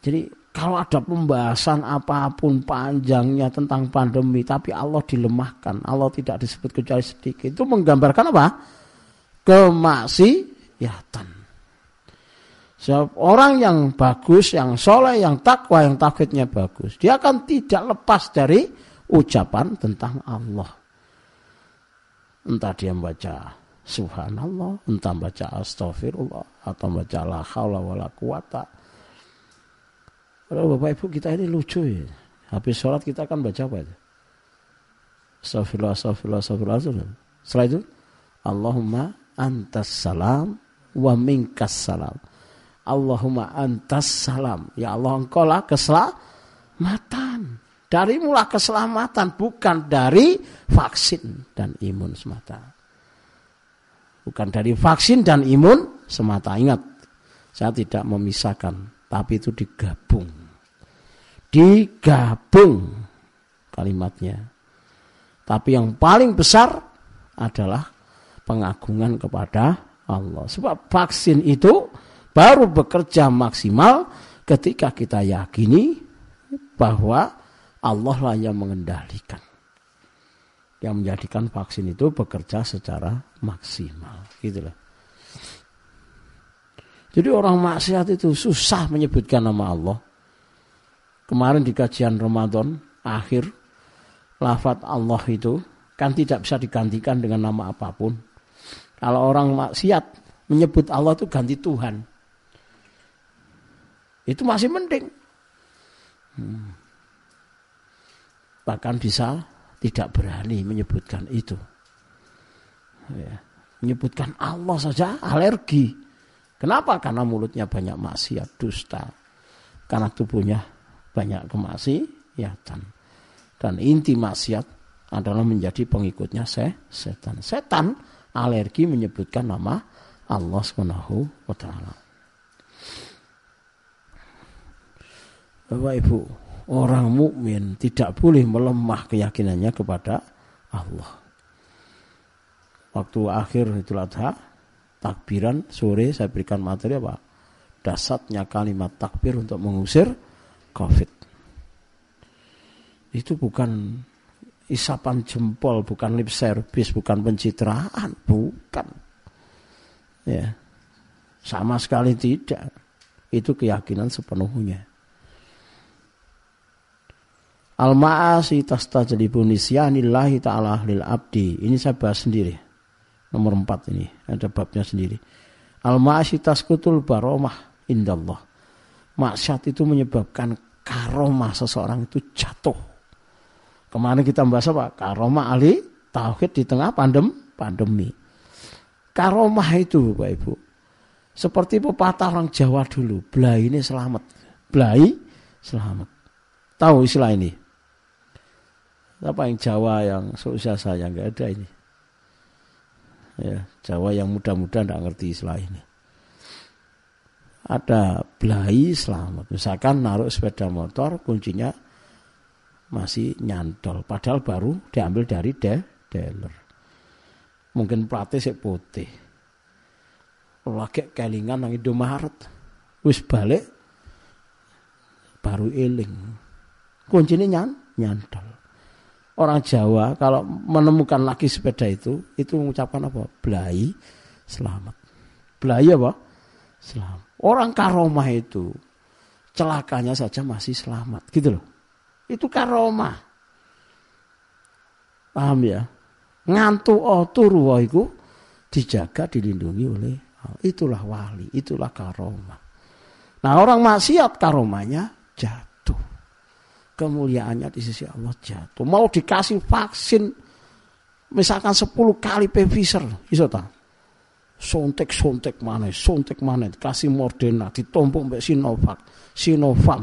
Jadi kalau ada pembahasan apa pun panjangnya tentang pandemi, tapi Allah dilemahkan, Allah tidak disebut kecuali sedikit, itu menggambarkan apa? Kemaksiatan. Sebab orang yang bagus, yang soleh, yang takwa, yang takutnya bagus, dia akan tidak lepas dari ucapan tentang Allah. Entah dia membaca subhanallah, entah baca astagfirullah, atau baca la haula wala quwata kalau Bapak Ibu kita ini lucu ya. Habis sholat kita akan baca apa itu? Astagfirullah, astagfirullah, astagfirullah. Setelah itu, Allahumma antas salam wa minkas salam. Allahumma antas salam. Ya Allah engkau lah keselamatan. Dari mula keselamatan, bukan dari vaksin dan imun semata. Bukan dari vaksin dan imun semata. Ingat, saya tidak memisahkan tapi itu digabung. Digabung kalimatnya. Tapi yang paling besar adalah pengagungan kepada Allah. Sebab vaksin itu baru bekerja maksimal ketika kita yakini bahwa Allah lah yang mengendalikan. Yang menjadikan vaksin itu bekerja secara maksimal. Gitu jadi orang maksiat itu susah menyebutkan nama Allah. Kemarin di kajian Ramadan akhir lafat Allah itu kan tidak bisa digantikan dengan nama apa pun. Kalau orang maksiat menyebut Allah itu ganti Tuhan. Itu masih mending. Hmm. Bahkan bisa tidak berani menyebutkan itu. Ya. Menyebutkan Allah saja alergi. Kenapa? Karena mulutnya banyak maksiat, dusta. Karena tubuhnya banyak kemaksiatan. Dan inti maksiat adalah menjadi pengikutnya setan. Setan alergi menyebutkan nama Allah Subhanahu wa taala. Bapak Ibu, orang mukmin tidak boleh melemah keyakinannya kepada Allah. Waktu akhir itu Adha, takbiran sore saya berikan materi apa? Dasarnya kalimat takbir untuk mengusir COVID. Itu bukan isapan jempol, bukan lip service, bukan pencitraan, bukan. Ya. Sama sekali tidak. Itu keyakinan sepenuhnya. Al-ma'asi tastajlibu nisyanillahi ta'ala lil abdi. Ini saya bahas sendiri. Nomor empat ini. Ada babnya sendiri. Al-ma'asi taskutul baromah indallah. Maksiat itu menyebabkan karomah seseorang itu jatuh. Kemarin kita bahas apa? Karomah ali tauhid di tengah pandem, pandemi. Karomah itu Bapak Ibu. Seperti pepatah orang Jawa dulu. Belai ini selamat. Belai selamat. Tahu istilah ini? Apa yang Jawa yang seusia saya? Nggak ada ini. Ya Jawa yang muda-muda nggak ngerti istilah ini. Ada belai selamat misalkan naruh sepeda motor kuncinya masih nyantol. Padahal baru diambil dari de dealer. Mungkin platnya sih putih. Lagi kelingan nang Indomaret. Wis balik baru eling. Kuncinya nyan nyantol orang Jawa kalau menemukan lagi sepeda itu itu mengucapkan apa? Belai selamat. Belai apa? Selamat. Orang karomah itu celakanya saja masih selamat, gitu loh. Itu karomah. Paham ya? Ngantuk oh turu itu dijaga dilindungi oleh itulah wali, itulah karomah. Nah orang maksiat karomahnya jatuh kemuliaannya di sisi Allah jatuh. Mau dikasih vaksin misalkan 10 kali Pfizer, iso ta? Sontek-sontek mana, sontek mana, kasih Moderna, ditompok mbak Sinovac, Sinovac,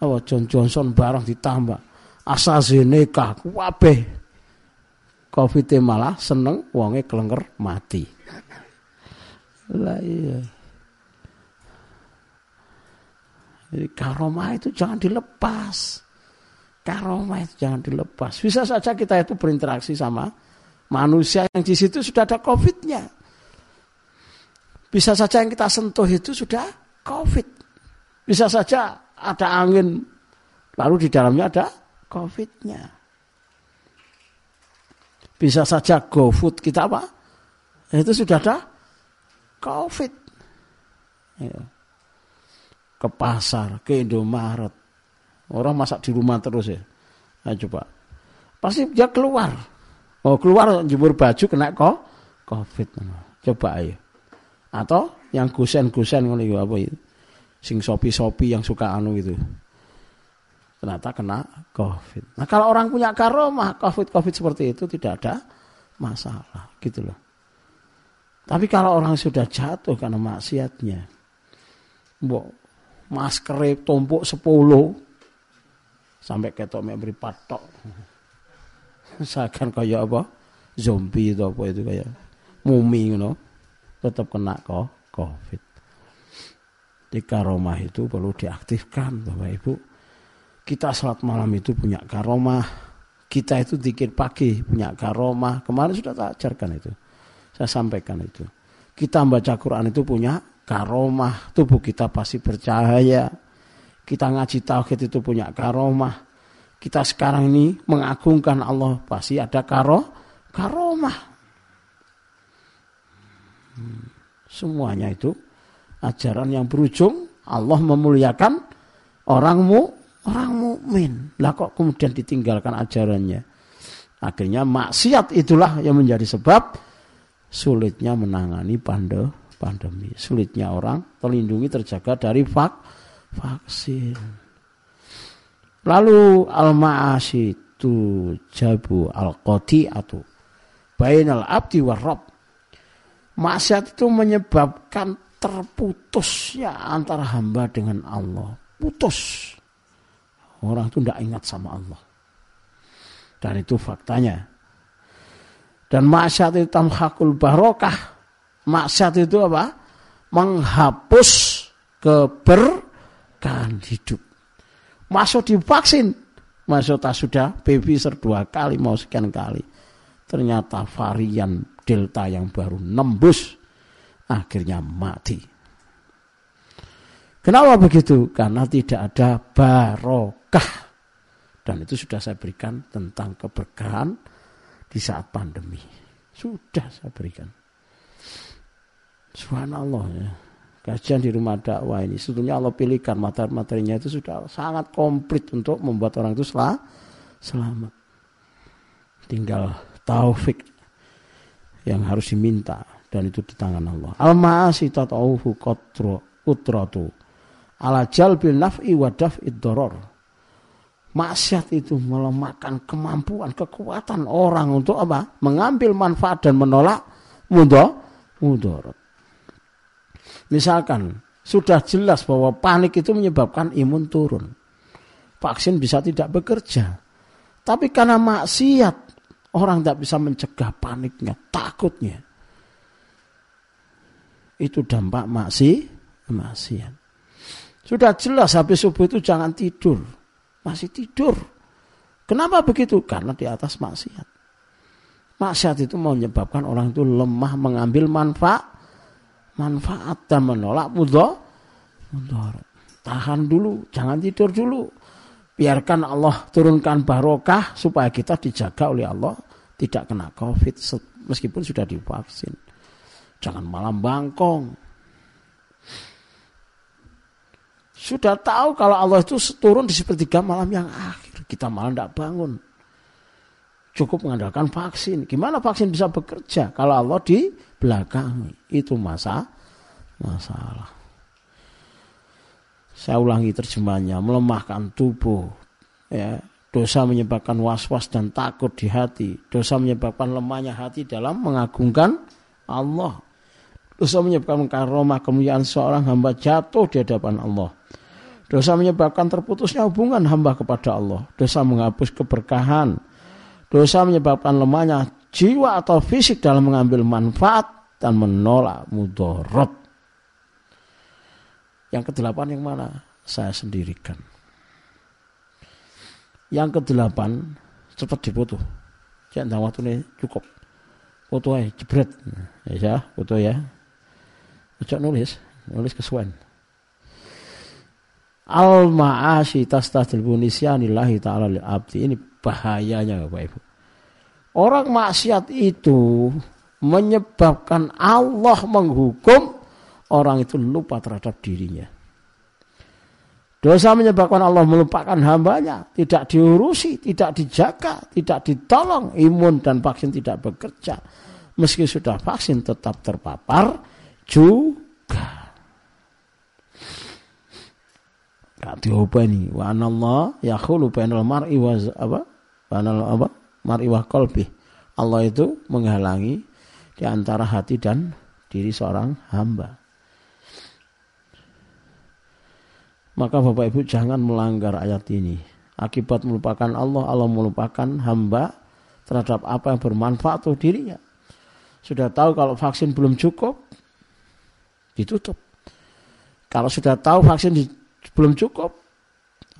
apa John Johnson barang ditambah, AstraZeneca, kabeh. Covid malah seneng wonge kelengker mati. Lah iya. Jadi karomah itu jangan dilepas. Karomah itu jangan dilepas. Bisa saja kita itu berinteraksi sama manusia yang di situ sudah ada COVID-nya. Bisa saja yang kita sentuh itu sudah COVID. Bisa saja ada angin, lalu di dalamnya ada COVID-nya. Bisa saja GoFood kita apa? Itu sudah ada COVID. Ya. Ke pasar, ke Indomaret, Orang masak di rumah terus ya. Nah, coba. Pasti dia keluar. Oh, keluar jemur baju kena kok Covid. Coba ayo. Atau yang gusen-gusen ngono apa itu. Sing sopi-sopi yang suka anu itu. Ternyata kena Covid. Nah, kalau orang punya karomah Covid-Covid seperti itu tidak ada masalah, gitu loh. Tapi kalau orang sudah jatuh karena maksiatnya, mbok masker tumpuk sepuluh, sampai ketok mek mripat tok. Seakan <laughs> kaya apa? Zombie itu apa itu kayak mumi ngono. Tetap kena kok Covid. Di karomah itu perlu diaktifkan Bapak Ibu. Kita salat malam itu punya karomah. Kita itu dikit pagi punya karomah. Kemarin sudah tak ajarkan itu. Saya sampaikan itu. Kita baca Quran itu punya karomah. Tubuh kita pasti bercahaya kita ngaji tauhid itu punya karomah. Kita sekarang ini mengagungkan Allah pasti ada karo karomah. Hmm, semuanya itu ajaran yang berujung Allah memuliakan orangmu orang mukmin. Lah kok kemudian ditinggalkan ajarannya? Akhirnya maksiat itulah yang menjadi sebab sulitnya menangani pandemi. Sulitnya orang terlindungi terjaga dari fak vaksin. Lalu al-ma'asi tu jabu al-qoti atau bainal abdi wa rob. Maksiat itu menyebabkan terputusnya antara hamba dengan Allah. Putus. Orang itu tidak ingat sama Allah. Dan itu faktanya. Dan maksiat itu tamhakul barokah. Maksiat itu apa? Menghapus keber keberkahan hidup. Masuk divaksin. Masuk tak sudah ser dua kali mau sekian kali. Ternyata varian Delta yang baru nembus. Akhirnya mati. Kenapa begitu? Karena tidak ada barokah. Dan itu sudah saya berikan tentang keberkahan di saat pandemi. Sudah saya berikan. Subhanallah ya. Kajian di rumah dakwah ini sebetulnya Allah pilihkan materi-materinya itu sudah sangat komplit untuk membuat orang itu sel selamat. Tinggal taufik yang harus diminta dan itu di tangan Allah. Al-ma'asi tatauhu qatru utratu ala jalbil naf'i wa daf'id doror. Maksiat itu melemahkan kemampuan, kekuatan orang untuk apa? Mengambil manfaat dan menolak mudah mudorot. Misalkan sudah jelas bahwa panik itu menyebabkan imun turun. Vaksin bisa tidak bekerja. Tapi karena maksiat, orang tidak bisa mencegah paniknya, takutnya. Itu dampak maksi, maksiat. Sudah jelas habis subuh itu jangan tidur. Masih tidur. Kenapa begitu? Karena di atas maksiat. Maksiat itu menyebabkan orang itu lemah mengambil manfaat manfaat dan menolak mudhar. Tahan dulu, jangan tidur dulu. Biarkan Allah turunkan barokah supaya kita dijaga oleh Allah tidak kena Covid meskipun sudah divaksin. Jangan malam bangkong. Sudah tahu kalau Allah itu turun di sepertiga malam yang akhir. Kita malah tidak bangun. Cukup mengandalkan vaksin. Gimana vaksin bisa bekerja kalau Allah di belakang itu masa masalah. Saya ulangi terjemahnya, melemahkan tubuh, ya, dosa menyebabkan was-was dan takut di hati, dosa menyebabkan lemahnya hati dalam mengagungkan Allah. Dosa menyebabkan karomah kemuliaan seorang hamba jatuh di hadapan Allah. Dosa menyebabkan terputusnya hubungan hamba kepada Allah. Dosa menghapus keberkahan. Dosa menyebabkan lemahnya jiwa atau fisik dalam mengambil manfaat dan menolak mudorot. Yang kedelapan yang mana? Saya sendirikan. Yang kedelapan cepat dipoto. Jangan waktu ini cukup. Foto aja jebret. Ya, foto ya. Ojo nulis, nulis kesuwen. Al ma'asi tastadil bunisyanillahi ta'ala lil abdi. Ini bahayanya Bapak Ibu. Orang maksiat itu menyebabkan Allah menghukum orang itu lupa terhadap dirinya. Dosa menyebabkan Allah melupakan hambanya, tidak diurusi, tidak dijaga, tidak ditolong, imun dan vaksin tidak bekerja. Meski sudah vaksin tetap terpapar juga. Gak diobani. Wa anallah yakhulu bainal mar'i wa apa? Wa apa? mar'i wa qalbi. Allah itu menghalangi di antara hati dan diri seorang hamba. Maka Bapak Ibu jangan melanggar ayat ini. Akibat melupakan Allah, Allah melupakan hamba terhadap apa yang bermanfaat untuk dirinya. Sudah tahu kalau vaksin belum cukup, ditutup. Kalau sudah tahu vaksin belum cukup,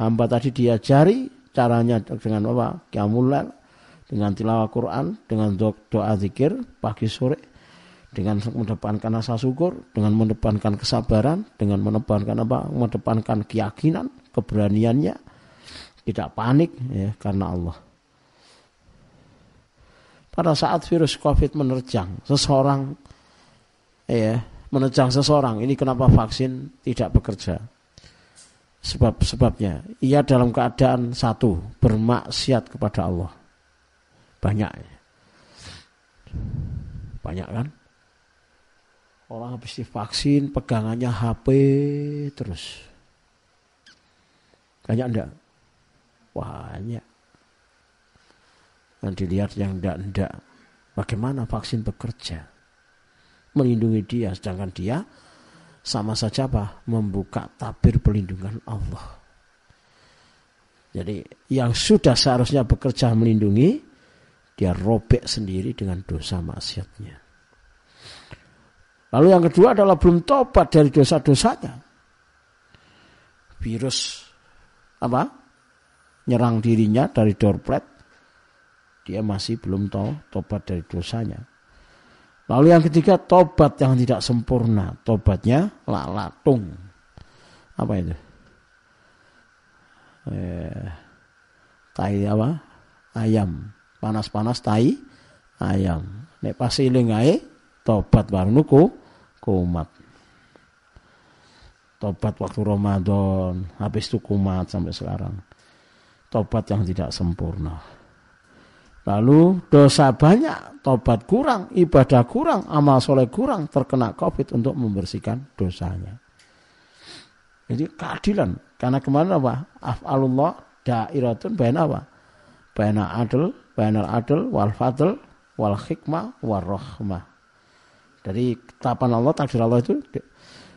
hamba tadi diajari caranya dengan apa? Kiamulal, dengan tilawah Quran, dengan doa zikir pagi sore, dengan mendepankan rasa syukur, dengan mendepankan kesabaran, dengan mendepankan apa? Mendepankan keyakinan, keberaniannya, tidak panik ya karena Allah. Pada saat virus COVID menerjang seseorang ya, menerjang seseorang, ini kenapa vaksin tidak bekerja? Sebab-sebabnya ia dalam keadaan satu bermaksiat kepada Allah banyak. Banyak kan? Orang habis divaksin pegangannya HP terus. Banyak enggak? Banyak. Dan dilihat yang enggak-enggak. Bagaimana vaksin bekerja? Melindungi dia, sedangkan dia sama saja apa? Membuka tabir pelindungan Allah. Jadi yang sudah seharusnya bekerja melindungi, dia robek sendiri dengan dosa maksiatnya. Lalu yang kedua adalah belum tobat dari dosa-dosanya. Virus apa nyerang dirinya dari doorplet dia masih belum tahu tobat dari dosanya lalu yang ketiga tobat yang tidak sempurna. Tobatnya lalatung. Apa itu? Eh, tai apa? Ayam. Panas-panas tai ayam. Nek pas iling ae tobat baru nuku kumat. Tobat waktu Ramadan. Habis itu kumat sampai sekarang. Tobat yang tidak sempurna lalu dosa banyak tobat kurang ibadah kurang amal soleh kurang terkena covid untuk membersihkan dosanya jadi keadilan karena ke mana apa afalullah dairatun baina apa baina adil baina adil wal fadl wal hikmah wal rahmah dari tapan Allah takdir Allah itu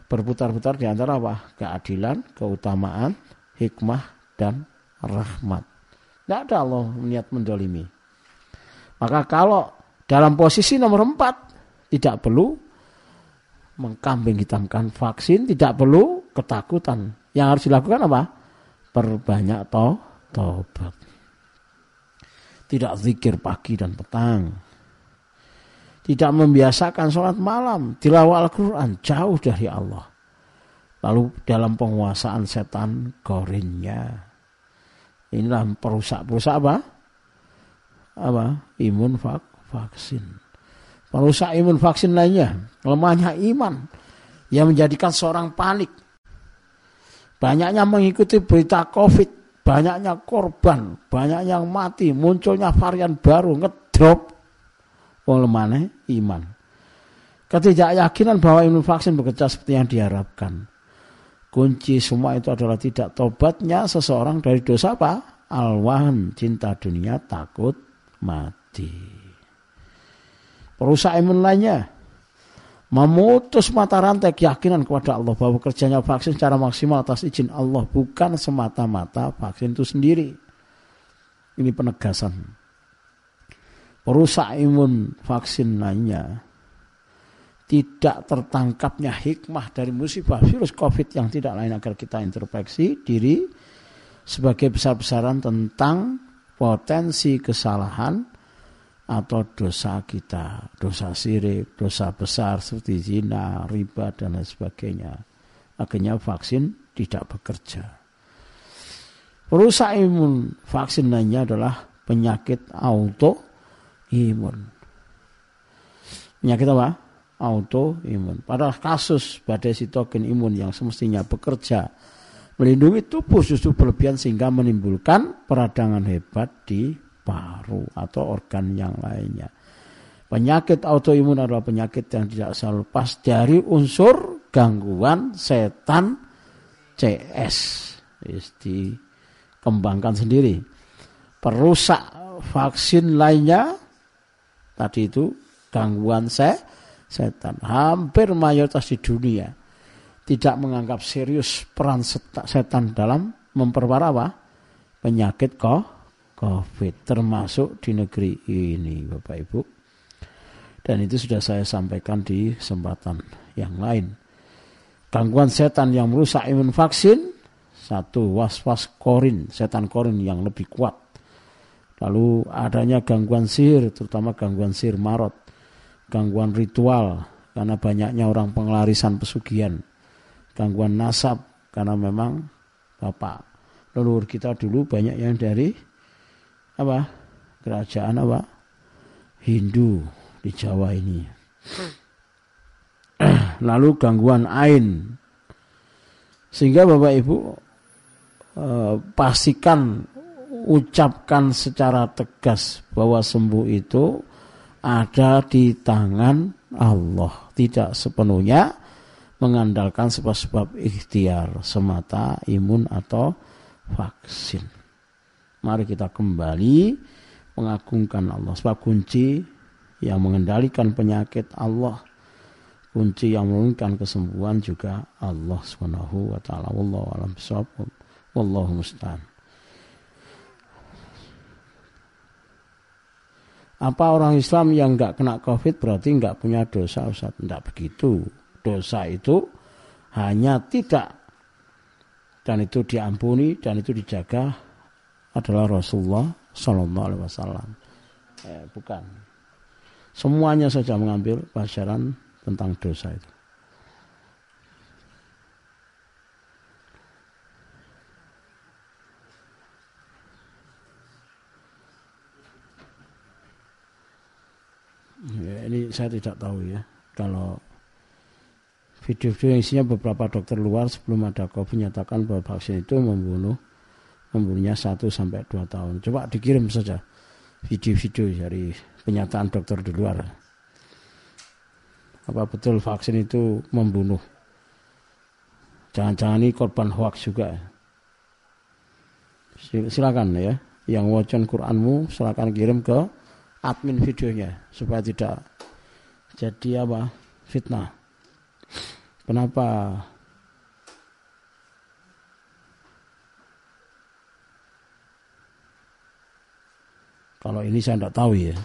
berputar-putar di antara apa? Keadilan, keutamaan, hikmah, dan rahmat. Tidak ada Allah niat mendolimi. Maka kalau dalam posisi nomor empat, tidak perlu mengkambing hitamkan vaksin, tidak perlu ketakutan. Yang harus dilakukan apa? Perbanyak to tobat. Tidak zikir pagi dan petang tidak membiasakan sholat malam, tilawah Al-Quran, jauh dari Allah. Lalu dalam penguasaan setan gorinnya. Inilah perusak-perusak apa? Apa? Imun vak vaksin. Perusak imun vaksin lainnya, lemahnya iman yang menjadikan seorang panik. Banyaknya mengikuti berita COVID, banyaknya korban, banyak yang mati, munculnya varian baru, ngedrop wong lemane iman. Ketidakyakinan bahwa imun vaksin bekerja seperti yang diharapkan. Kunci semua itu adalah tidak tobatnya seseorang dari dosa apa? Alwahan, cinta dunia, takut mati. Perusahaan imun lainnya. Memutus mata rantai keyakinan kepada Allah bahwa kerjanya vaksin secara maksimal atas izin Allah bukan semata-mata vaksin itu sendiri. Ini penegasan. Perusak imun vaksin lainnya tidak tertangkapnya hikmah dari musibah virus COVID yang tidak lain agar kita introspeksi diri sebagai besar-besaran tentang potensi kesalahan atau dosa kita, dosa sirik, dosa besar seperti zina, riba dan lain sebagainya. Akhirnya vaksin tidak bekerja. Perusak imun vaksin lainnya adalah penyakit auto imun. Penyakit apa? Autoimun. Padahal kasus badai sitokin imun yang semestinya bekerja melindungi tubuh justru berlebihan sehingga menimbulkan peradangan hebat di paru atau organ yang lainnya. Penyakit autoimun adalah penyakit yang tidak selalu lepas dari unsur gangguan setan CS. Dikembangkan sendiri. Perusak vaksin lainnya tadi itu gangguan se setan. Hampir mayoritas di dunia tidak menganggap serius peran setan dalam memperparah penyakit kok COVID termasuk di negeri ini Bapak Ibu. Dan itu sudah saya sampaikan di kesempatan yang lain. Gangguan setan yang merusak imun vaksin satu was-was korin, setan korin yang lebih kuat Lalu adanya gangguan sihir, terutama gangguan sihir marot, gangguan ritual, karena banyaknya orang pengelarisan pesugihan, gangguan nasab, karena memang bapak leluhur kita dulu banyak yang dari apa kerajaan apa Hindu di Jawa ini. <clears throat> Lalu gangguan ain, sehingga bapak ibu eh, pastikan ucapkan secara tegas bahwa sembuh itu ada di tangan Allah, tidak sepenuhnya mengandalkan sebab-sebab ikhtiar semata imun atau vaksin. Mari kita kembali mengagungkan Allah sebab kunci yang mengendalikan penyakit Allah kunci yang menurunkan kesembuhan juga Allah Subhanahu wa taala wallahu alam wallahu musta'an Apa orang Islam yang nggak kena COVID berarti nggak punya dosa Ustaz? Tidak begitu. Dosa itu hanya tidak dan itu diampuni dan itu dijaga adalah Rasulullah Sallallahu Alaihi Wasallam. Eh, bukan. Semuanya saja mengambil pelajaran tentang dosa itu. Ya, ini saya tidak tahu ya. Kalau video-video yang isinya beberapa dokter luar sebelum ada COVID menyatakan bahwa vaksin itu membunuh membunuhnya 1 sampai 2 tahun. Coba dikirim saja video-video dari penyataan dokter di luar. Apa betul vaksin itu membunuh? Jangan-jangan ini korban hoax juga. Silakan ya, yang wajan Quranmu silakan kirim ke admin videonya supaya tidak jadi apa fitnah. Kenapa Kalau ini saya tidak tahu ya.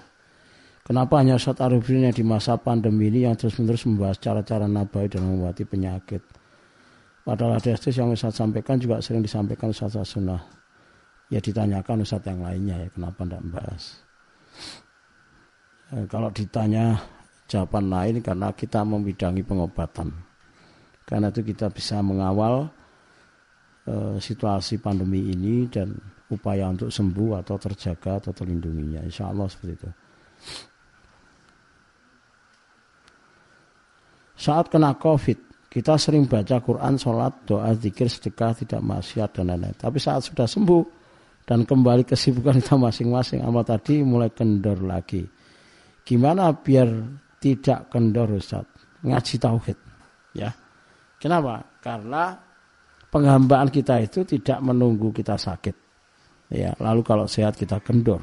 Kenapa hanya Ustaz Arifin yang di masa pandemi ini yang terus-menerus membahas cara-cara nabai dan mengobati penyakit. Padahal ada yang Ustaz sampaikan juga sering disampaikan Ustaz Sunnah. Ya ditanyakan Ustaz yang lainnya ya kenapa tidak membahas. Eh, kalau ditanya jawaban lain karena kita membidangi pengobatan. Karena itu kita bisa mengawal eh, situasi pandemi ini dan upaya untuk sembuh atau terjaga atau terlindunginya. Insya Allah seperti itu. Saat kena COVID, kita sering baca Quran, sholat, doa, zikir, sedekah, tidak maksiat dan lain-lain. Tapi saat sudah sembuh dan kembali kesibukan <laughs> kita masing-masing, amal tadi mulai kendor lagi. Gimana biar tidak kendor Ustaz? Ngaji tauhid. Ya. Kenapa? Karena penghambaan kita itu tidak menunggu kita sakit. Ya, lalu kalau sehat kita kendor.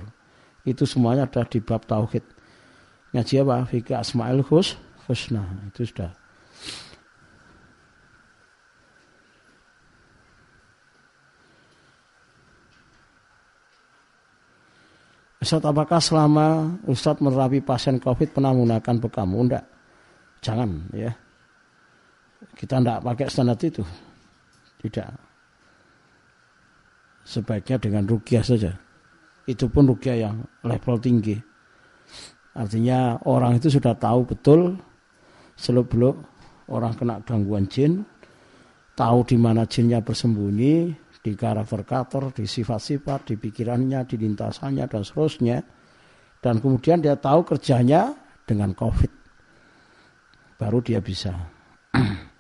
Itu semuanya ada di bab tauhid. Ngaji apa? Fikih Asmaul Hus Husna. Itu sudah. Ustaz apakah selama Ustaz menerapi pasien COVID pernah menggunakan bekamu? Enggak. Jangan ya. Kita enggak pakai standar itu. Tidak. Sebaiknya dengan rukyah saja. Itu pun rukyah yang level tinggi. Artinya orang itu sudah tahu betul seluk beluk orang kena gangguan jin, tahu di mana jinnya bersembunyi, di karakter-karakter, di sifat-sifat, di pikirannya, di lintasannya, dan seterusnya. Dan kemudian dia tahu kerjanya dengan COVID. Baru dia bisa. <clears throat>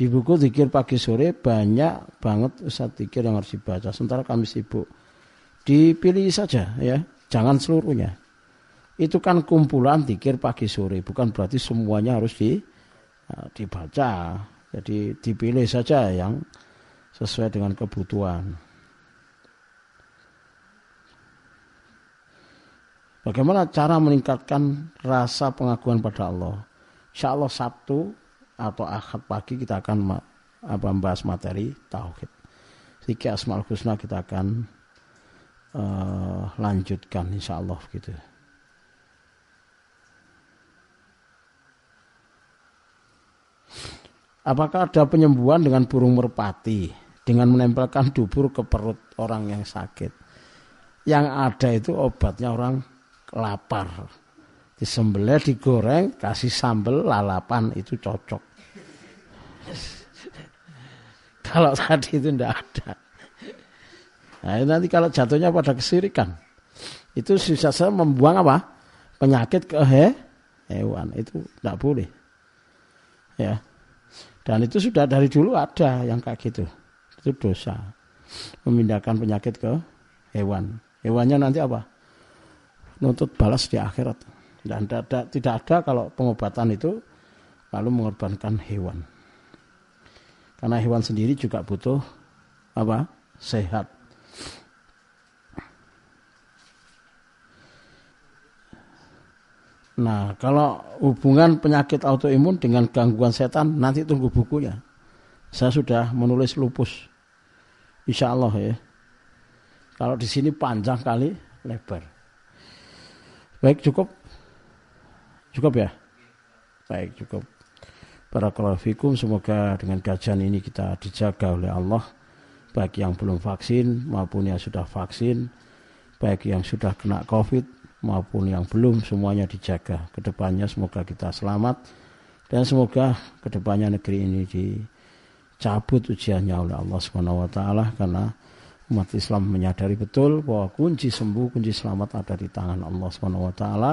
di buku zikir pagi sore banyak banget Ustaz zikir yang harus dibaca. Sementara kami sibuk. Dipilih saja ya, jangan seluruhnya. Itu kan kumpulan zikir pagi sore, bukan berarti semuanya harus di, eh, dibaca. Jadi dipilih saja yang sesuai dengan kebutuhan. Bagaimana cara meningkatkan rasa pengakuan pada Allah? Insya Allah Sabtu atau Ahad pagi kita akan membahas materi Tauhid. Siki Asmaul Husna kita akan uh, lanjutkan insya Allah gitu. Apakah ada penyembuhan dengan burung merpati dengan menempelkan dubur ke perut orang yang sakit? Yang ada itu obatnya orang lapar. Disembelih, digoreng, kasih sambal, lalapan itu cocok. <laughs> kalau tadi itu tidak ada. Nah, nanti kalau jatuhnya pada kesirikan, itu susah saya membuang apa? Penyakit ke he, hewan itu tidak boleh. Ya, dan itu sudah dari dulu ada yang kayak gitu. Itu dosa. Memindahkan penyakit ke hewan. Hewannya nanti apa? Nuntut balas di akhirat. Dan tidak ada, tidak ada kalau pengobatan itu lalu mengorbankan hewan. Karena hewan sendiri juga butuh apa? Sehat. Nah, kalau hubungan penyakit autoimun dengan gangguan setan, nanti tunggu bukunya. Saya sudah menulis lupus. Insya Allah ya. Kalau di sini panjang kali, lebar. Baik, cukup? Cukup ya? Baik, cukup. Barakallahu fikum. Semoga dengan kajian ini kita dijaga oleh Allah. Baik yang belum vaksin maupun yang sudah vaksin baik yang sudah kena covid maupun yang belum semuanya dijaga. Ke depannya semoga kita selamat dan semoga ke depannya negeri ini dicabut ujiannya oleh Allah Subhanahu wa taala karena umat Islam menyadari betul bahwa kunci sembuh, kunci selamat ada di tangan Allah Subhanahu wa taala.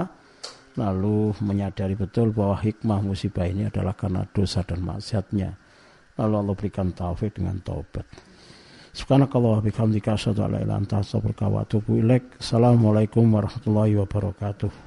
Lalu menyadari betul bahwa hikmah musibah ini adalah karena dosa dan maksiatnya. Lalu Allah berikan taufik dengan taubat. Subhanakallah wa. Assalamualaikum warahmatullahi wabarakatuh.